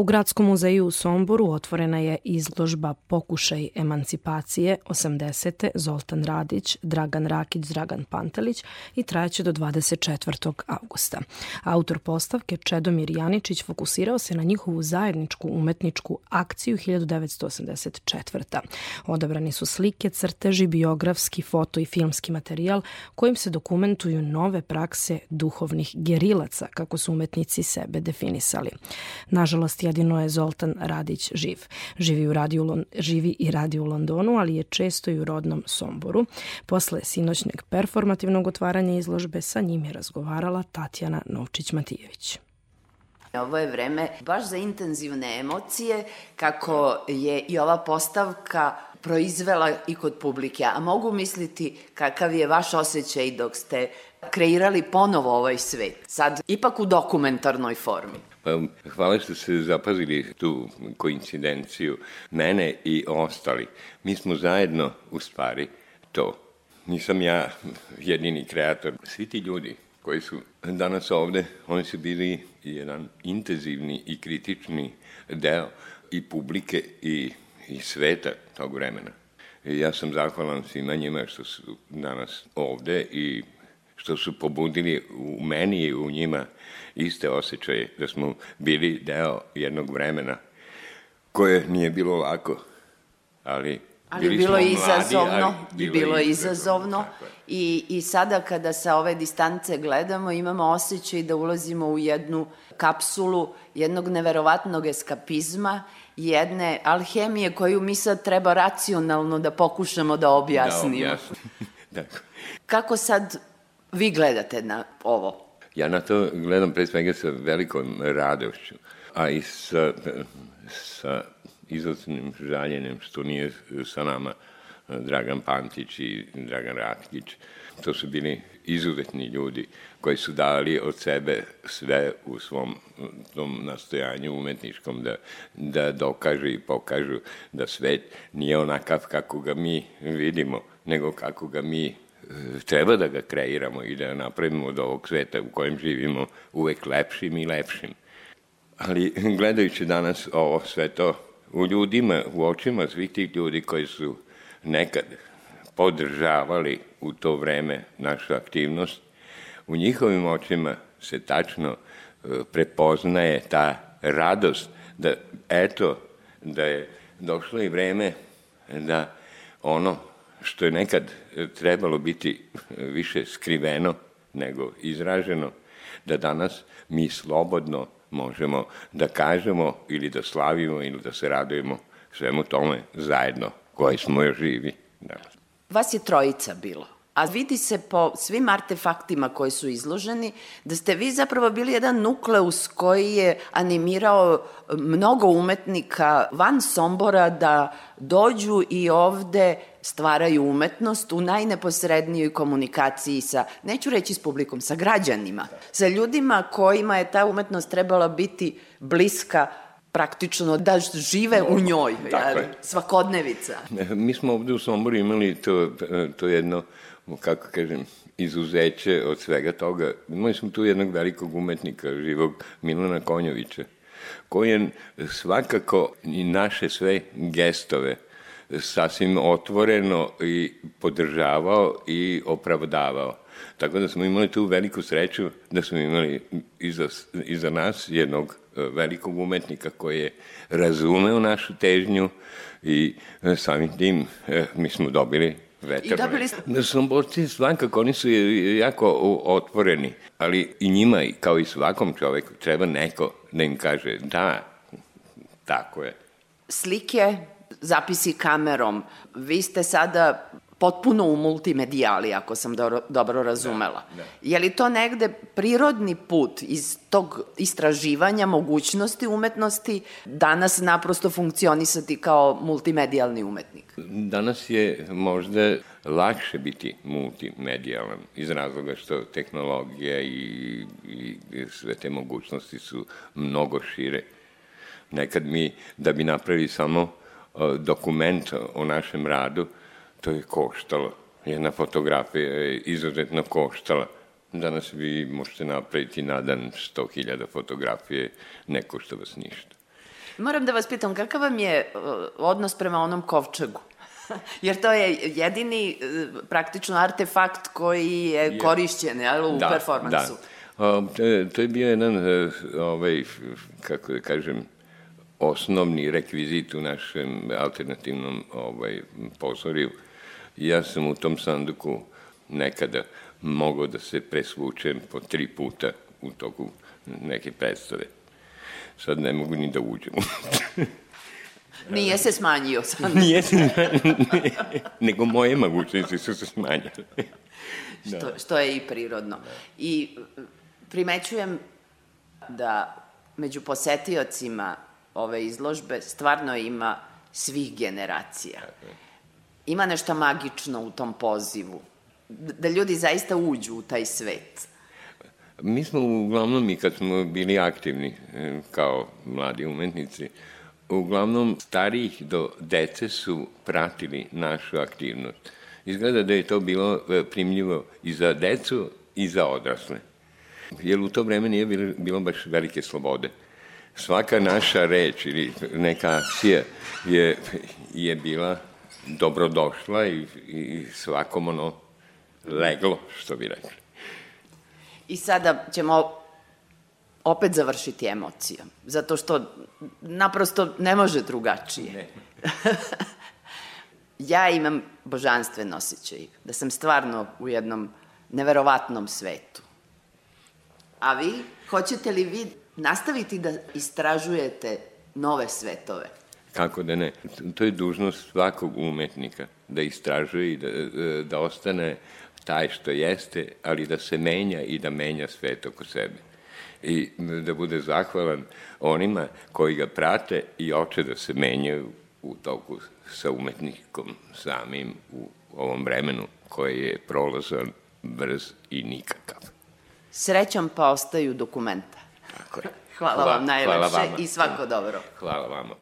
U Gradskom muzeju u Somboru otvorena je izložba Pokušaj emancipacije 80. Zoltan Radić, Dragan Rakić, Dragan Pantelić i trajaće do 24. augusta. Autor postavke Čedomir Janičić fokusirao se na njihovu zajedničku umetničku akciju 1984. Odabrani su slike, crteži, biografski, foto i filmski materijal kojim se dokumentuju nove prakse duhovnih gerilaca, kako su umetnici sebe definisali. Nažalost, jedino je Zoltan Radić živ. Živi, u radi u Lon- živi i radi u Londonu, ali je često i u rodnom Somboru. Posle sinoćneg performativnog otvaranja izložbe sa njim je razgovarala Tatjana Novčić-Matijević. Ovo je vreme baš za intenzivne emocije, kako je i ova postavka proizvela i kod publike. A mogu misliti kakav je vaš osjećaj dok ste kreirali ponovo ovaj svet. Sad, ipak u dokumentarnoj formi. Pa, hvala što ste zapazili tu koincidenciju mene i ostali. Mi smo zajedno u stvari to. Nisam ja jedini kreator. Svi ti ljudi koji su danas ovde, oni su bili jedan intenzivni i kritični deo i publike i, i sveta tog vremena. I ja sam zahvalan svima njima što su danas ovde i što su pobudili u meni i u njima iste osjećaje, da smo bili deo jednog vremena koje nije bilo lako, ali Ali bili bilo je mladi, izazovno, ali i bilo je izazovno, i, i sada kada sa ove distance gledamo imamo osjećaj da ulazimo u jednu kapsulu jednog neverovatnog eskapizma, jedne alhemije koju mi sad treba racionalno da pokušamo da objasnimo. Da, objasnim. Tako. Kako sad vi gledate na ovo? Ja na to gledam pre svega sa velikom radošću, a i sa, sa izuzetnim žaljenjem što nije sa nama Dragan Pantić i Dragan Ratkić. To su bili izuzetni ljudi koji su dali od sebe sve u svom tom nastojanju umetničkom da, da dokažu i pokažu da svet nije onakav kako ga mi vidimo, nego kako ga mi e, treba da ga kreiramo i da napravimo od ovog sveta u kojem živimo uvek lepšim i lepšim. Ali gledajući danas ovo sve to u ljudima, u očima svih tih ljudi koji su nekad podržavali u to vreme našu aktivnost, u njihovim očima se tačno e, prepoznaje ta radost da eto, da je došlo i vreme da ono što je nekad e, trebalo biti e, više skriveno nego izraženo, da danas mi slobodno možemo da kažemo ili da slavimo ili da se radujemo svemu tome zajedno koji smo još živi danas. Vas je trojica bilo. A vidi se po svim artefaktima koji su izloženi da ste vi zapravo bili jedan nukleus koji je animirao mnogo umetnika van Sombora da dođu i ovde stvaraju umetnost u najneposrednijoj komunikaciji sa, neću reći s publikom, sa građanima, sa ljudima kojima je ta umetnost trebala biti bliska praktično da žive u njoj, jer, je. svakodnevica. Mi smo ovde u Somboru imali to, to jedno, kako kažem, izuzeće od svega toga. Imali smo tu jednog velikog umetnika, živog Milana Konjovića, koji je svakako i naše sve gestove sasvim otvoreno i podržavao i opravdavao. Tako da smo imali tu veliku sreću da smo imali iza, iza nas jednog e, velikog umetnika koji je razumeo našu težnju i e, samim tim e, mi smo dobili vetar. I dobili ste- Somborci svakako, oni su jako otvoreni, ali i njima, kao i svakom čoveku, treba neko da im kaže da, tako je. slike, zapisi kamerom. Vi ste sada potpuno u multimedijali, ako sam dobro, dobro razumela. Da, da. Je li to negde prirodni put iz tog istraživanja mogućnosti umetnosti danas naprosto funkcionisati kao multimedijalni umetnik? Danas je možda lakše biti multimedijalan iz razloga što tehnologija i, i sve te mogućnosti su mnogo šire. Nekad mi, da bi napravili samo dokument o našem radu, to je koštalo. Jedna fotografija je izuzetno koštala. Danas vi možete napraviti na dan 100.000 fotografije, ne košta vas ništa. Moram da vas pitam, kakav vam je uh, odnos prema onom kovčegu? Jer to je jedini uh, praktično artefakt koji je, korišćen jel, u performansu. Da. A, to, je, bio jedan, e, ovaj, kako da kažem, osnovni rekvizit u našem alternativnom ovaj, pozoriju. Ja sam u tom sanduku nekada mogao da se presvučem po tri puta u toku neke predstave. Sad ne mogu ni da uđem. Nije se smanjio sam. Nije se, nego moje mogućnosti su se smanjile. što, što je i prirodno. I primećujem da među posetiocima ove izložbe stvarno ima svih generacija. Ima nešto magično u tom pozivu. Da ljudi zaista uđu u taj svet. Mi smo uglavnom i kad smo bili aktivni e, kao mladi umetnici, uglavnom starijih do dece su pratili našu aktivnost. Izgleda da je to bilo e, primljivo i za decu i za odrasle. Jer u to vreme nije bilo, bilo baš velike slobode. Svaka naša reč ili neka akcija je, je bila dobrodošla i, i svakom ono leglo, što bi rekli. I sada ćemo opet završiti emocijom. Zato što naprosto ne može drugačije. Ne. ja imam božanstven osjećaj da sam stvarno u jednom neverovatnom svetu. A vi, hoćete li vi nastaviti da istražujete nove svetove? Kako da ne? To je dužnost svakog umetnika da istražuje i da, da ostane taj što jeste, ali da se menja i da menja svet oko sebe. I da bude zahvalan onima koji ga prate i oče da se menjaju u toku sa umetnikom samim u ovom vremenu koji je prolazan, brz i nikakav. Srećom pa ostaju dokumenta. Tako je. Hvala vam najlepše hvala vama. i svako dobro. Hvala vama.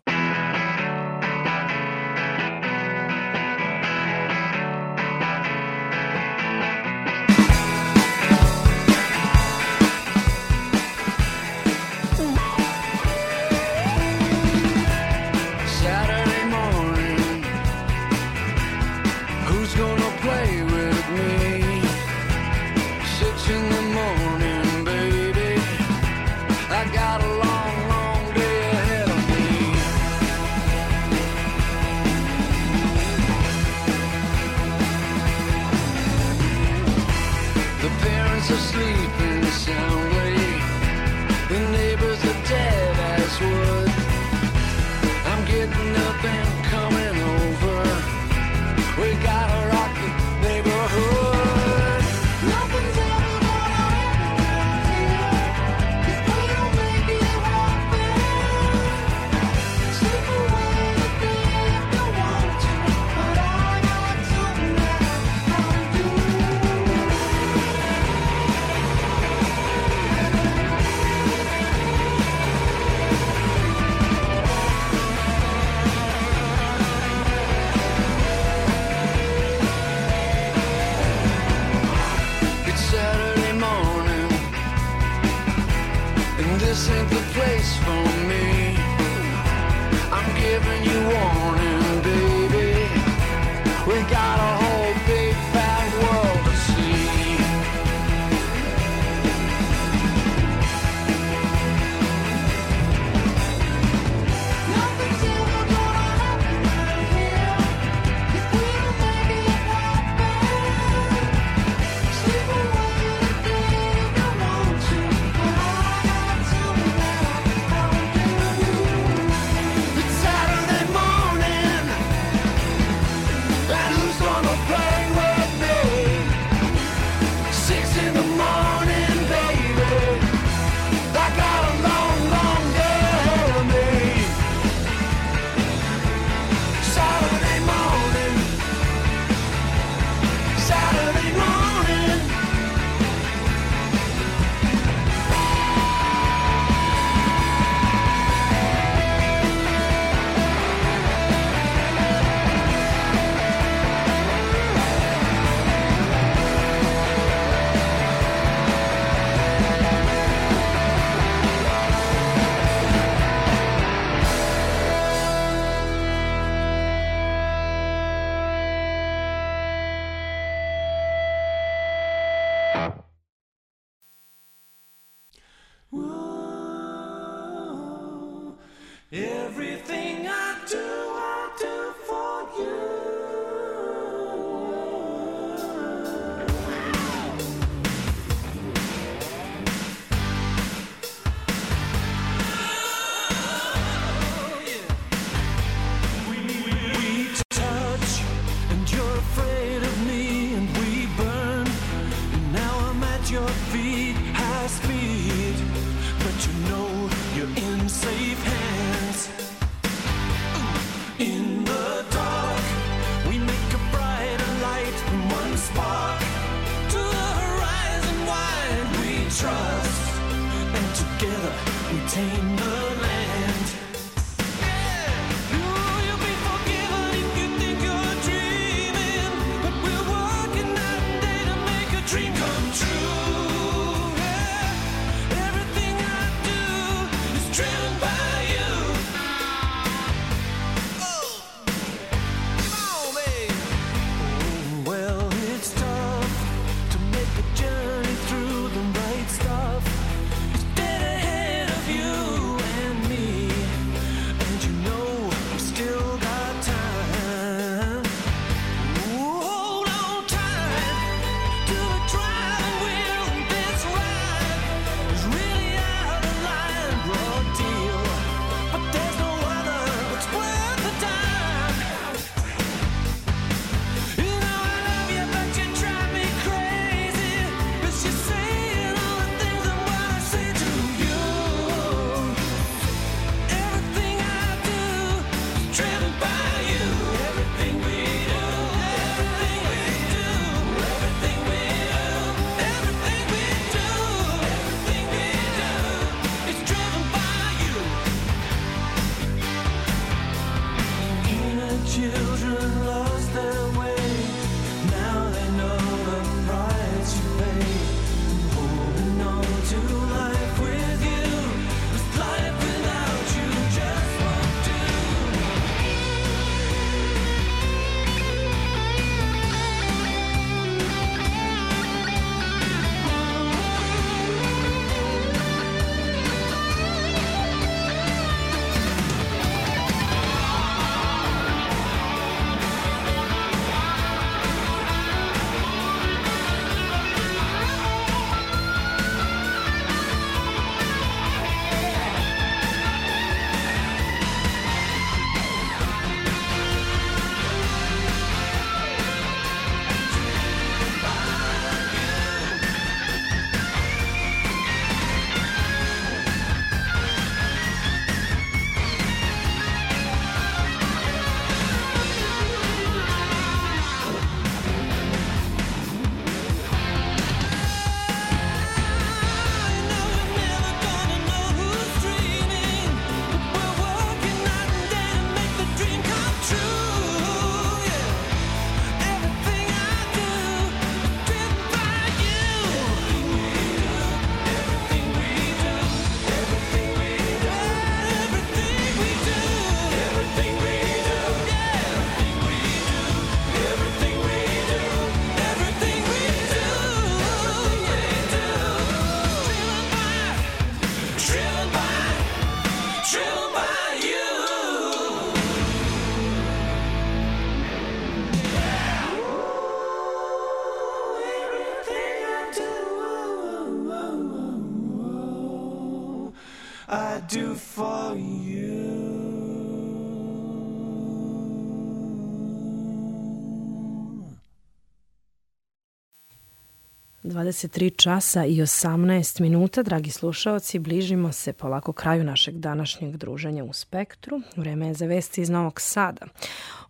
23 časa i 18 minuta, dragi slušaoci, bližimo se polako kraju našeg današnjeg druženja u Spektru. Vreme je za vesti iz Novog Sada.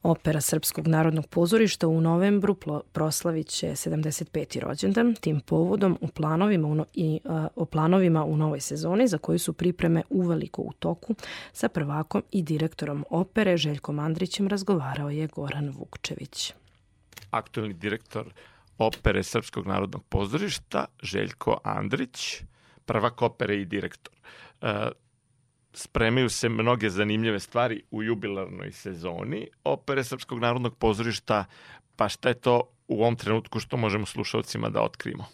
Opera Srpskog narodnog pozorišta u novembru proslavit će 75. rođendan. Tim povodom u planovima u i, a, o planovima u novoj sezoni za koju su pripreme uveliko u toku sa prvakom i direktorom opere Željkom Andrićem razgovarao je Goran Vukčević. aktuelni direktor opere Srpskog narodnog pozorišta, Željko Andrić, prvak opere i direktor. E, spremaju se mnoge zanimljive stvari u jubilarnoj sezoni opere Srpskog narodnog pozorišta, pa šta je to u ovom trenutku što možemo slušalcima da otkrijemo?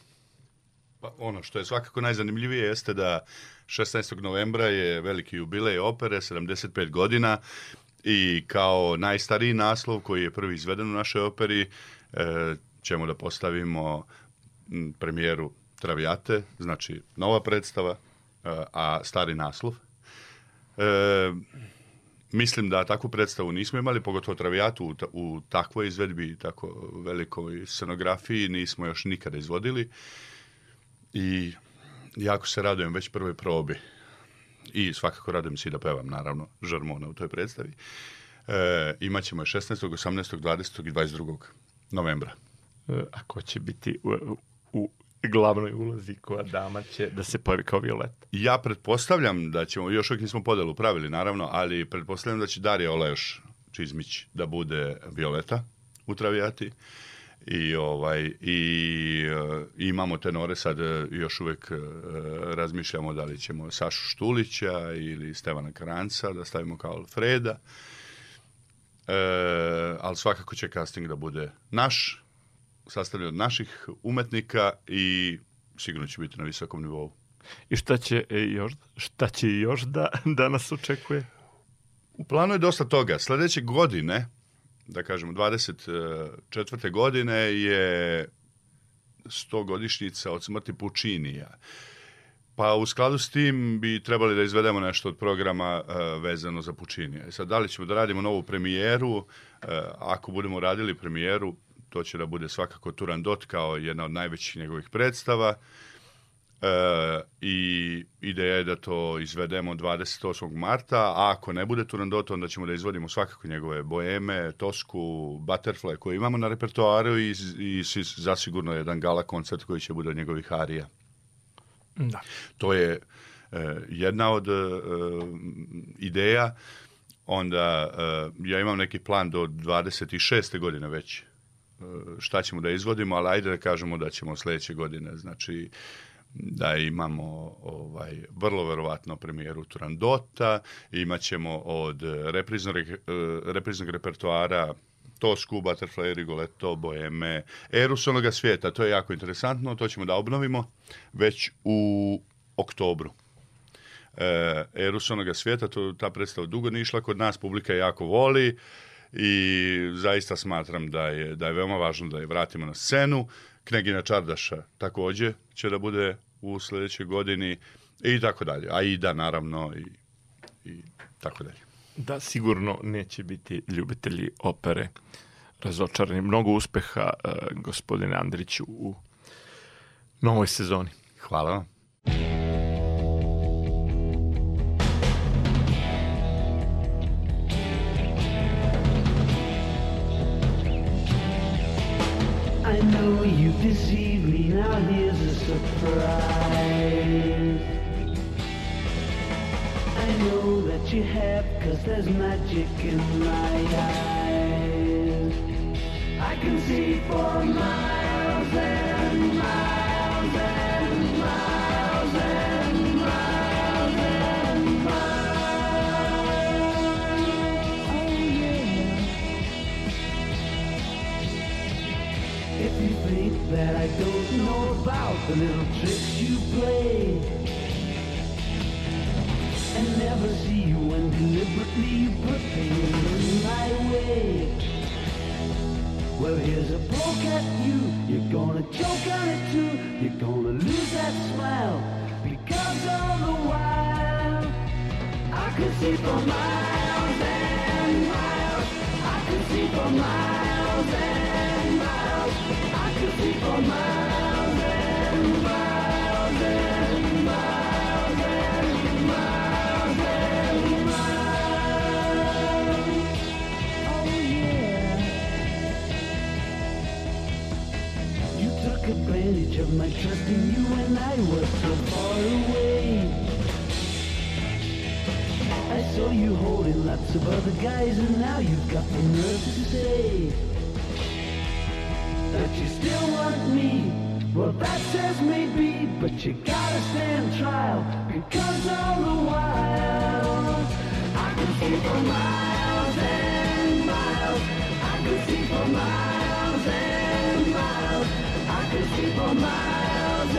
Pa ono što je svakako najzanimljivije jeste da 16. novembra je veliki jubilej opere, 75 godina i kao najstariji naslov koji je prvi izveden u našoj operi e, ćemo da postavimo premijeru Travijate, znači nova predstava, e, a stari naslov. E, mislim da takvu predstavu nismo imali, pogotovo Travijatu u, u takvoj izvedbi, tako velikoj scenografiji nismo još nikada izvodili i jako se radujem već prvoj probi i svakako radujem se i da pevam naravno Žarmona u toj predstavi. E, imaćemo je 16., 18., 20. i 22. novembra. E, a ko će biti u, u glavnoj ulozi koja dama će da se pojavi kao Violeta? Ja pretpostavljam da ćemo, još uvijek nismo podelu pravili naravno, ali pretpostavljam da će Darija Olejoš Čizmić da bude Violeta u Travijati. I, ovaj, i e, imamo tenore sad e, još uvijek e, razmišljamo da li ćemo Sašu Štulića ili Stevana Karanca da stavimo kao Alfreda. E, ali svakako će casting da bude naš, sastavljen od naših umetnika i sigurno će biti na visokom nivou. I šta će e, još, šta će još da, da nas očekuje? U planu je dosta toga. Sljedeće godine, da kažemo 24. godine je 100 godišnjica od smrti Pučinija. Pa u skladu s tim bi trebali da izvedemo nešto od programa e, vezano za Pučinija. I sad, da li ćemo da radimo novu premijeru? E, ako budemo radili premijeru, to će da bude svakako Turandot kao jedna od najvećih njegovih predstava. E, I ideja je da to izvedemo 28. marta, a ako ne bude Turandot, onda ćemo da izvodimo svakako njegove boeme, Tosku, Butterfly koje imamo na repertoaru i, i si- zasigurno jedan gala koncert koji će bude od njegovih arija. Da. To je e, jedna od e, ideja. Onda e, ja imam neki plan do 26. godine već šta ćemo da izvodimo, ali ajde da kažemo da ćemo sljedeće godine, znači da imamo ovaj vrlo verovatno premijeru Turandota, imat ćemo od repriznog, e, repriznog repertoara Tosku, Butterfly, Rigoletto, Boeme, Erus onoga svijeta. To je jako interesantno, to ćemo da obnovimo već u oktobru. E, Erus onoga svijeta, to, ta predstava dugo nije išla kod nas, publika jako voli i zaista smatram da je, da je veoma važno da je vratimo na scenu. Knegina Čardaša također će da bude u sljedećoj godini i tako dalje. A Ida naravno i, i tako dalje. Da, sigurno neće biti ljubitelji opere razočarani. Mnogo uspeha, e, gospodine Andriću, u novoj sezoni. Hvala vam. You deceived me, now here's a surprise. I know that you have, cause there's magic in my eyes. I can see for miles and miles and the little tricks you play. And never see you when deliberately you put things in my way. Well here's a poke at you, you're gonna choke on it too. You're gonna lose that smile because all the while. I could see for miles and miles. I could see for miles and miles. I could see for miles you when I was so far away. I saw you holding lots of other guys and now you've got the nerve to say that you still want me. Well, that says maybe, but you gotta stand trial because all the while I can see for miles and miles. I can see for miles and miles. I see for miles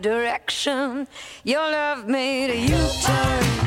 direction your love made a U-turn.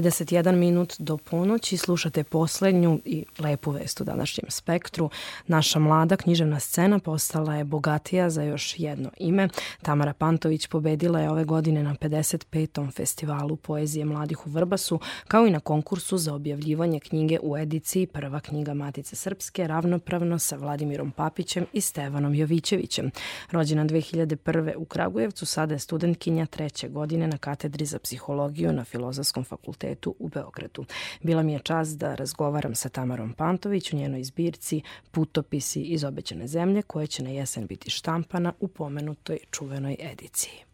31 minut do ponoći slušate poslednju i lepu vest u današnjem spektru. Naša mlada književna scena postala je bogatija za još jedno ime. Tamara Pantović pobedila je ove godine na 55. festivalu poezije mladih u Vrbasu, kao i na konkursu za objavljivanje knjige u ediciji Prva knjiga Matice Srpske ravnopravno sa Vladimirom Papićem i Stevanom Jovićevićem. Rođena 2001. u Kragujevcu, sada je studentkinja treće godine na katedri za psihologiju na Filozofskom fakultetu univerzitetu u Beogradu. Bila mi je čast da razgovaram sa Tamarom Pantović u njenoj zbirci Putopisi iz obećane zemlje koja će na jesen biti štampana u pomenutoj čuvenoj ediciji.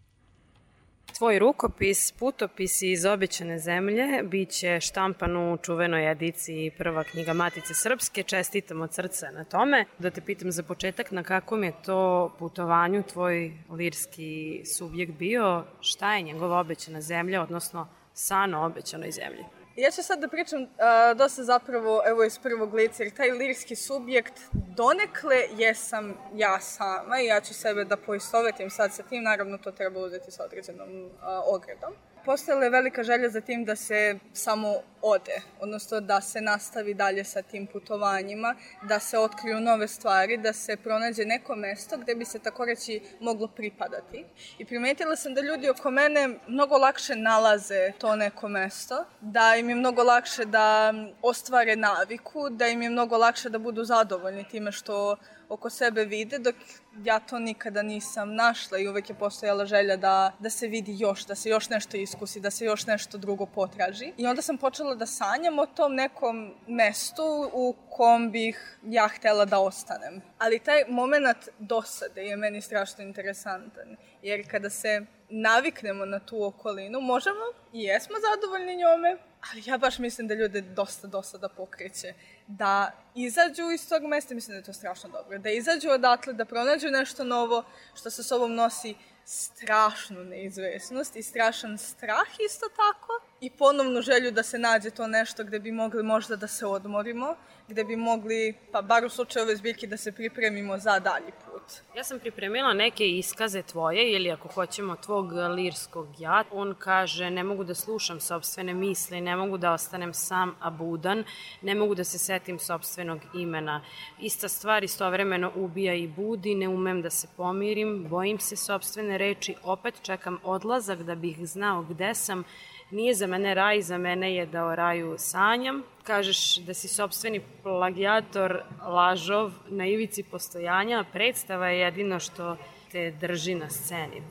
Tvoj rukopis, putopis iz obećane zemlje, bit će štampan u čuvenoj ediciji prva knjiga Matice Srpske. Čestitam od srca na tome. Da te pitam za početak, na kakvom je to putovanju tvoj lirski subjekt bio? Šta je njegova obećana zemlja, odnosno sana obećanoj zemlji. Ja ću sad da pričam uh, dosta zapravo evo iz prvog lica, jer taj lirski subjekt donekle jesam ja sama i ja ću sebe da poistovetim sad sa tim, naravno to treba uzeti sa određenom uh, ogredom. Postojala je velika želja za tim da se samo ode, odnosno da se nastavi dalje sa tim putovanjima, da se otkriju nove stvari, da se pronađe neko mesto gde bi se tako reći moglo pripadati. I primetila sam da ljudi oko mene mnogo lakše nalaze to neko mesto, da im je mnogo lakše da ostvare naviku, da im je mnogo lakše da budu zadovoljni time što oko sebe vide, dok ja to nikada nisam našla i uvek je postojala želja da, da se vidi još, da se još nešto iskusi, da se još nešto drugo potraži. I onda sam počela da sanjam o tom nekom mestu u kom bih ja htela da ostanem. Ali taj moment dosade je meni strašno interesantan, jer kada se naviknemo na tu okolinu, možemo i jesmo zadovoljni njome, ali ja baš mislim da ljude dosta dosada pokreće da izađu iz tog mesta, mislim da je to strašno dobro, da izađu odatle, da pronađu nešto novo što sa sobom nosi strašnu neizvesnost i strašan strah isto tako i ponovnu želju da se nađe to nešto gde bi mogli možda da se odmorimo, gde bi mogli, pa bar u slučaju ove zbirke, da se pripremimo za dalji put. Ja sam pripremila neke iskaze tvoje ili ako hoćemo tvog lirskog ja. On kaže ne mogu da slušam sobstvene misli, ne mogu da ostanem sam a budan, ne mogu da se setim sobstvenog imena. Ista stvar istovremeno ubija i budi, ne umem da se pomirim, bojim se sobstvene reči, opet čekam odlazak da bih znao gde sam, Nije za mene raj, za mene je da o raju sanjam. Kažeš da si sobstveni plagijator, lažov, na ivici postojanja, predstava je jedino što te drži na sceni.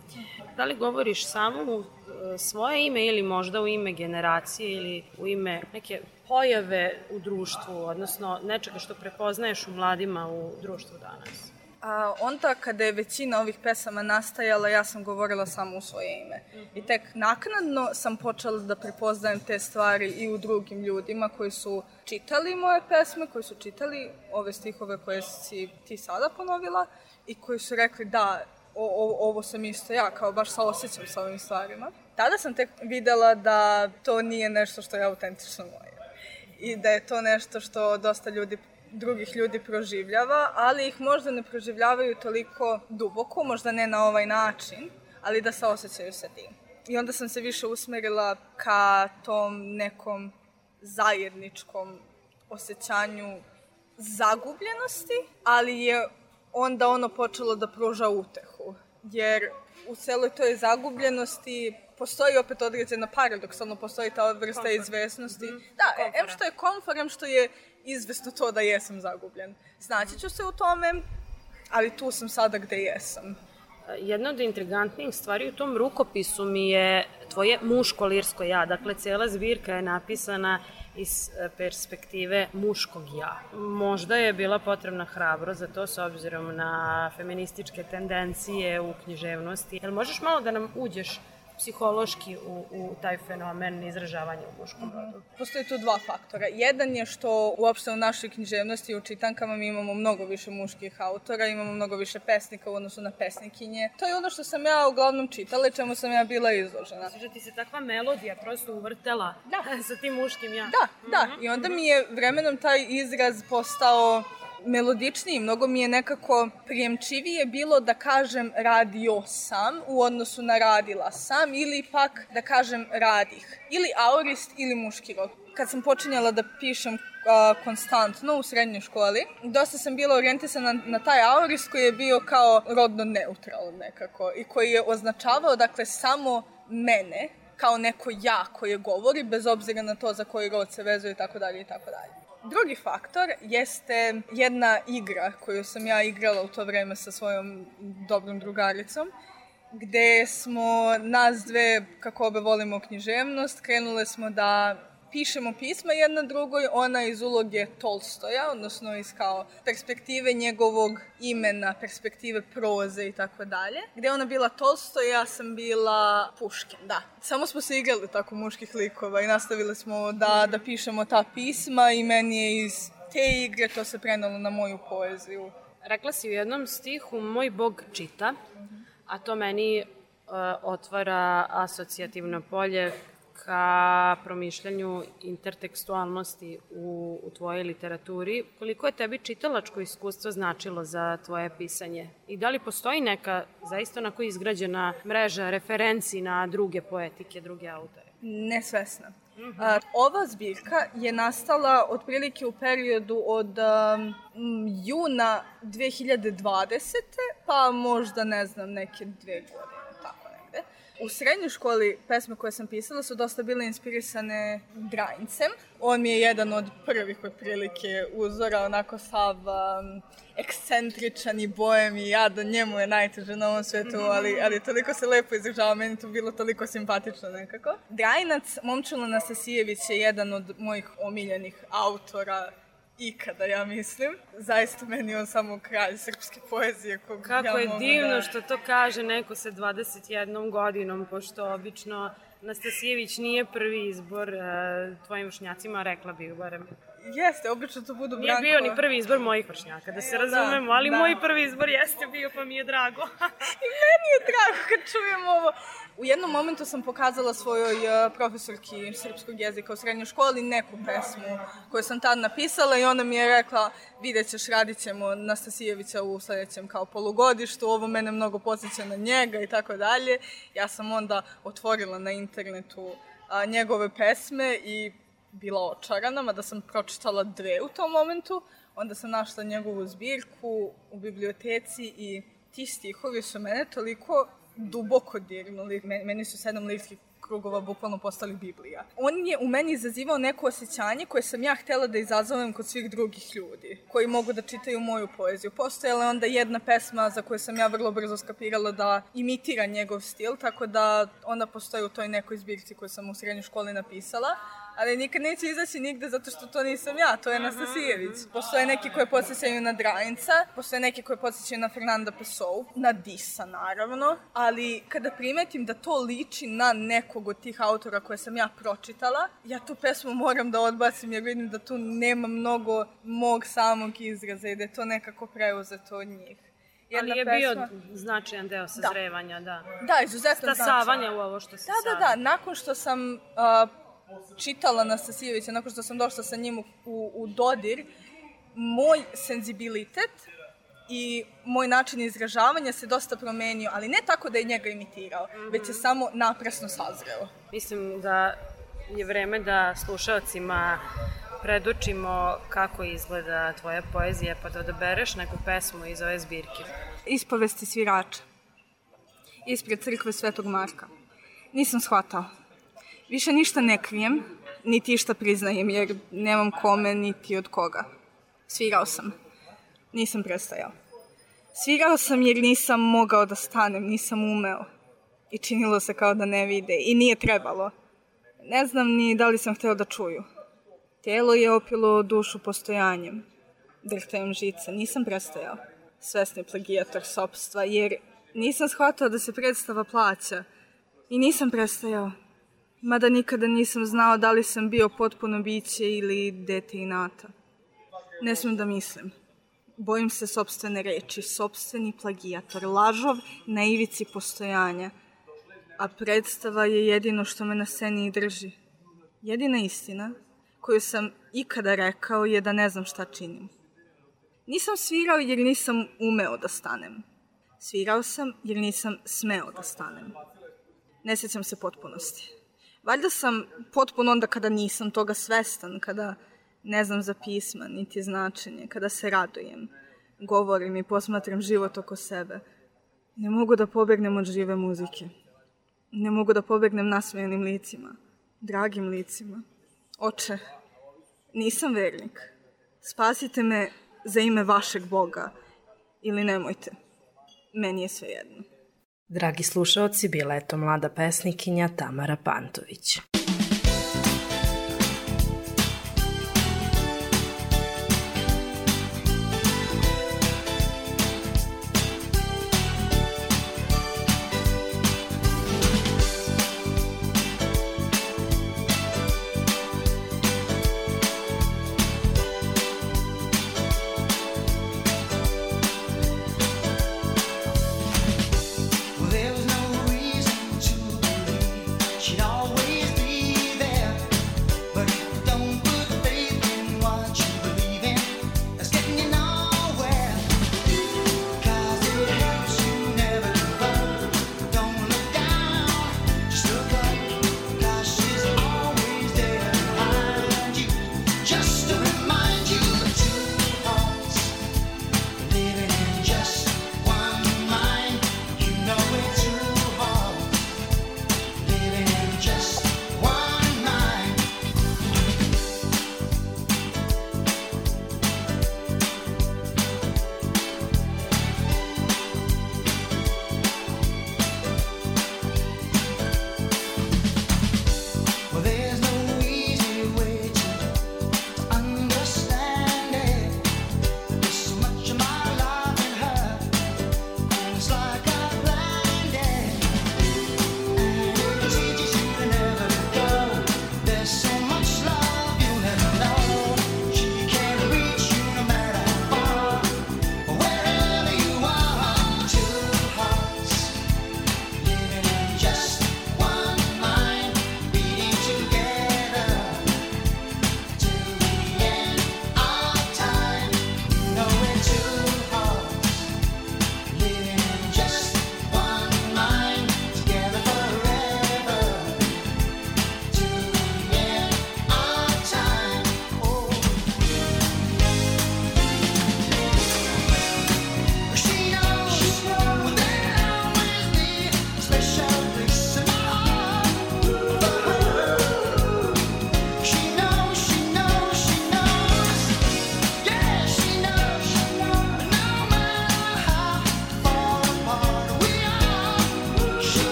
Da li govoriš samo u e, svoje ime ili možda u ime generacije ili u ime neke pojave u društvu, odnosno nečega što prepoznaješ u mladima u društvu danas? A onda kada je većina ovih pesama nastajala, ja sam govorila samo u svoje ime. I tek naknadno sam počela da prepoznajem te stvari i u drugim ljudima koji su čitali moje pesme, koji su čitali ove stihove koje si ti sada ponovila i koji su rekli da, o, o, ovo sam isto ja, kao baš saosećam sa ovim stvarima. Tada sam tek videla da to nije nešto što je autentično moje. I da je to nešto što dosta ljudi drugih ljudi proživljava, ali ih možda ne proživljavaju toliko duboko, možda ne na ovaj način, ali da se osjećaju sa tim. I onda sam se više usmerila ka tom nekom zajedničkom osjećanju zagubljenosti, ali je onda ono počelo da pruža utehu. Jer u celoj toj zagubljenosti postoji opet određena paradoksalno, postoji ta vrsta Komfort. izvesnosti. Mhm. Da, e, em što je komfor, em što je izvesno to da jesam zagubljen. Znaći ću se u tome, ali tu sam sada gde jesam. Jedna od intrigantnijih stvari u tom rukopisu mi je tvoje muško lirsko ja. Dakle, cela zbirka je napisana iz e, perspektive muškog ja. Možda je bila potrebna hrabro za to s obzirom na feminističke tendencije u književnosti. Jel možeš malo da nam uđeš psihološki u, u taj fenomen izražavanja u muškom rodu? Postoji tu dva faktora. Jedan je što uopšte u našoj književnosti i u čitankama mi imamo mnogo više muških autora, imamo mnogo više pesnika u odnosu na pesnikinje. To je ono što sam ja uglavnom čitala i čemu sam ja bila izložena. Znači, ti se takva melodija prosto uvrtela da. sa tim muškim ja. Da, da. I onda mi je vremenom taj izraz postao melodičniji, mnogo mi je nekako prijemčivije bilo da kažem radio sam u odnosu na radila sam ili pak da kažem radih. Ili aurist ili muški rod. Kad sam počinjala da pišem a, konstantno u srednjoj školi, dosta sam bila orijentisana na, na taj aurist koji je bio kao rodno neutralan nekako i koji je označavao dakle samo mene kao neko ja koje govori bez obzira na to za koji rod se vezuje i tako dalje i tako dalje. Drugi faktor jeste jedna igra koju sam ja igrala u to vreme sa svojom dobrom drugaricom, gde smo nas dve, kako obe volimo književnost, krenule smo da pišemo pisma jedna drugoj, ona iz uloge Tolstoja, odnosno iz kao perspektive njegovog imena, perspektive proze i tako dalje. Gde ona bila Tolstoj, ja sam bila Puškin, da. Samo smo se igrali tako muških likova i nastavili smo da, da pišemo ta pisma i meni je iz te igre to se prenalo na moju poeziju. Rekla si u jednom stihu, moj bog čita, a to meni uh, otvara asocijativno polje ka promišljanju intertekstualnosti u, u tvojoj literaturi. Koliko je tebi čitalačko iskustvo značilo za tvoje pisanje? I da li postoji neka zaista onako izgrađena mreža referenci na druge poetike, druge autore? Nesvesna. A, ova zbirka je nastala otprilike u periodu od um, juna 2020. pa možda ne znam neke dve godine. U srednjoj školi pesme koje sam pisala su dosta bile inspirisane Drajincem. On mi je jedan od prvih otprilike uzora, onako sav um, ekscentričan i bojem i ja da njemu je najteže na ovom svetu, ali, ali toliko se lepo izražava, meni to bilo toliko simpatično nekako. Drajinac, Momčilo Anastasijević je jedan od mojih omiljenih autora ikada, ja mislim. Zaista meni je on samo kralj srpske poezije. Kog Kako ja je mogu divno da... što to kaže neko sa 21 godinom, pošto obično Nastasijević nije prvi izbor uh, tvojim vršnjacima, rekla bih barem. Jeste, obično to budu Nije Brankova. bio ni prvi izbor mojih vršnjaka, da se razumemo, ali da. moj prvi izbor jeste bio, pa mi je drago. I meni je drago kad čujem ovo. U jednom momentu sam pokazala svojoj uh, profesorki srpskog jezika u srednjoj školi neku pesmu koju sam tad napisala i ona mi je rekla vidjet ćeš, radit ćemo Nastasijevića u sledećem kao polugodištu, ovo mene mnogo podsjeća na njega i tako dalje. Ja sam onda otvorila na internetu a, njegove pesme i bila očarana, mada sam pročitala dve u tom momentu. Onda sam našla njegovu zbirku u biblioteci i ti stihovi su mene toliko duboko dirnuli. Meni, su sedam lirskih krugova bukvalno postali Biblija. On je u meni izazivao neko osjećanje koje sam ja htela da izazovem kod svih drugih ljudi, koji mogu da čitaju moju poeziju. Postojala je onda jedna pesma za koju sam ja vrlo brzo skapirala da imitira njegov stil, tako da onda postoji u toj nekoj zbirci koju sam u srednjoj školi napisala, ali nikad neće izaći nigde zato što to nisam ja, to je Anastasijević. Postoje neki koje podsjećaju na Drajinca, postoje neki koje podsjećaju na Fernanda Pessoa, na Disa naravno, ali kada primetim da to liči na nekog od tih autora koje sam ja pročitala, ja tu pesmu moram da odbacim jer vidim da tu nema mnogo mog samog izraza i da je to nekako preuzeto od njih. ali je bio značajan deo sazrevanja, da. Da, izuzetno Stasavanja značajan. u ovo što se Da, da, da. Nakon što sam uh, čitala Nastasijevića, nakon što sam došla sa njim u, u, dodir, moj senzibilitet i moj način izražavanja se dosta promenio, ali ne tako da je njega imitirao, već je samo naprasno sazreo. Mislim da je vreme da slušalcima predočimo kako izgleda tvoja poezija, pa da odabereš neku pesmu iz ove zbirke. Ispovesti svirača. Ispred crkve Svetog Marka. Nisam shvatao. Više ništa ne krijem, niti išta priznajem, jer nemam kome, niti od koga. Svirao sam. Nisam prestajao. Svirao sam jer nisam mogao da stanem, nisam umeo. I činilo se kao da ne vide. I nije trebalo. Ne znam ni da li sam hteo da čuju. Telo je opilo dušu postojanjem. Drhtajem žice. Nisam prestajao. Svesni plagijator sopstva, jer nisam shvatao da se predstava plaća. I nisam prestajao. Mada nikada nisam znao da li sam bio potpuno biće ili dete inata. Ne smem da mislim. Bojim se sobstvene reči, sobstveni plagijator, lažov na ivici postojanja. A predstava je jedino što me na sceni i drži. Jedina istina koju sam ikada rekao je da ne znam šta činim. Nisam svirao jer nisam umeo da stanem. Svirao sam jer nisam smeo da stanem. Ne sećam se potpunosti. Valjda sam potpuno onda kada nisam toga svestan, kada ne znam za pisma, niti značenje, kada se radujem, govorim i posmatram život oko sebe. Ne mogu da pobegnem od žive muzike. Ne mogu da pobegnem nasmejanim licima, dragim licima. Oče, nisam vernik. Spasite me za ime vašeg Boga ili nemojte. Meni je sve jedno. Dragi slušaoci, bila je to mlada pesnikinja Tamara Pantović.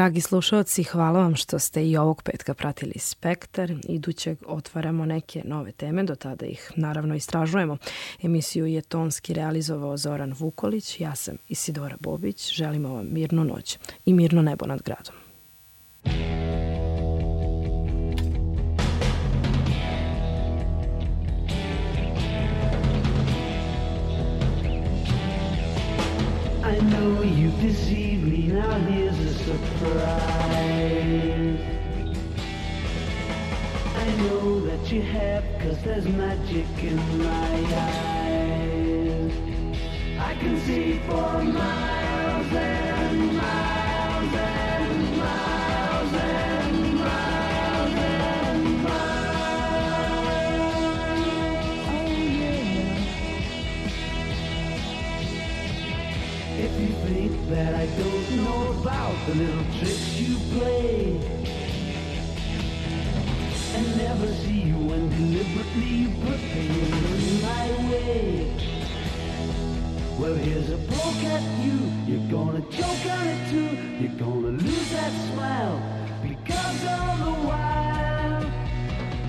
Dragi slušalci, hvala vam što ste i ovog petka pratili Spektar. Idućeg otvaramo neke nove teme, do tada ih naravno istražujemo. Emisiju je tonski realizovao Zoran Vukolić, ja sam Isidora Bobić, želimo vam mirnu noć i mirno nebo nad gradom. I know you deceived me, now here's a surprise. I know that you have, cause there's magic in my eyes. I can see for miles and miles the little tricks you play. And never see you when deliberately you put pain in my way. Well here's a poke at you, you're gonna choke on it too. You're gonna lose that smile because all the while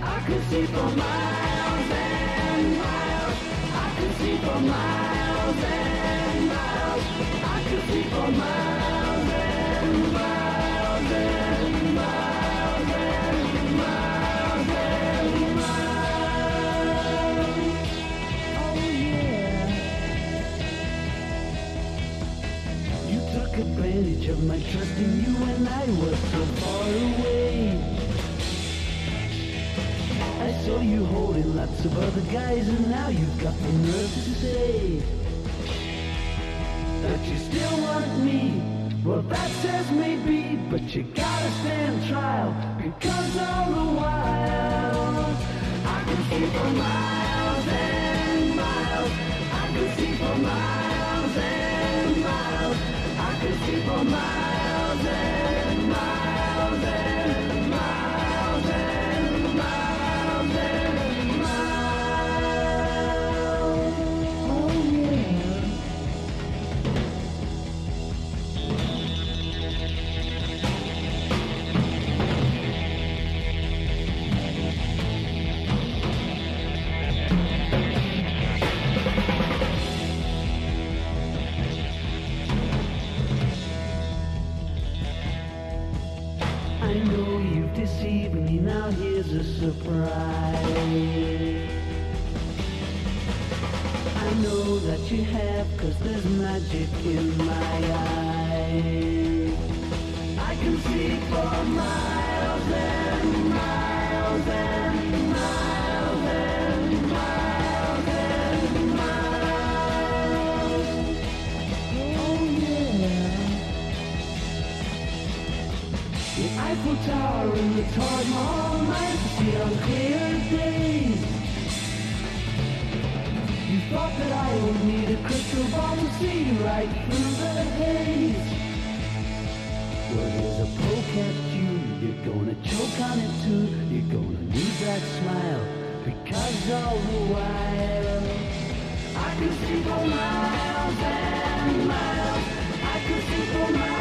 I could see for miles and miles. I could see for miles and miles. I could see for miles advantage of my trust in you when I was so far away. I saw you holding lots of other guys and now you've got the nerve to say that you still want me. Well, that says maybe, but you gotta stand trial because all the while I can see for miles and miles. I can see for miles. Fifty-four miles magic in my eyes. I can see for miles and miles and miles and miles and miles. Oh yeah. The Eiffel Tower and the Taj Mahal might see on clear days. Thought that I would need a crystal ball to see right through the haze. Well, here's a poke at you. You're gonna choke on it too. You're gonna need that smile because all the while I can see for miles and miles. I can see for miles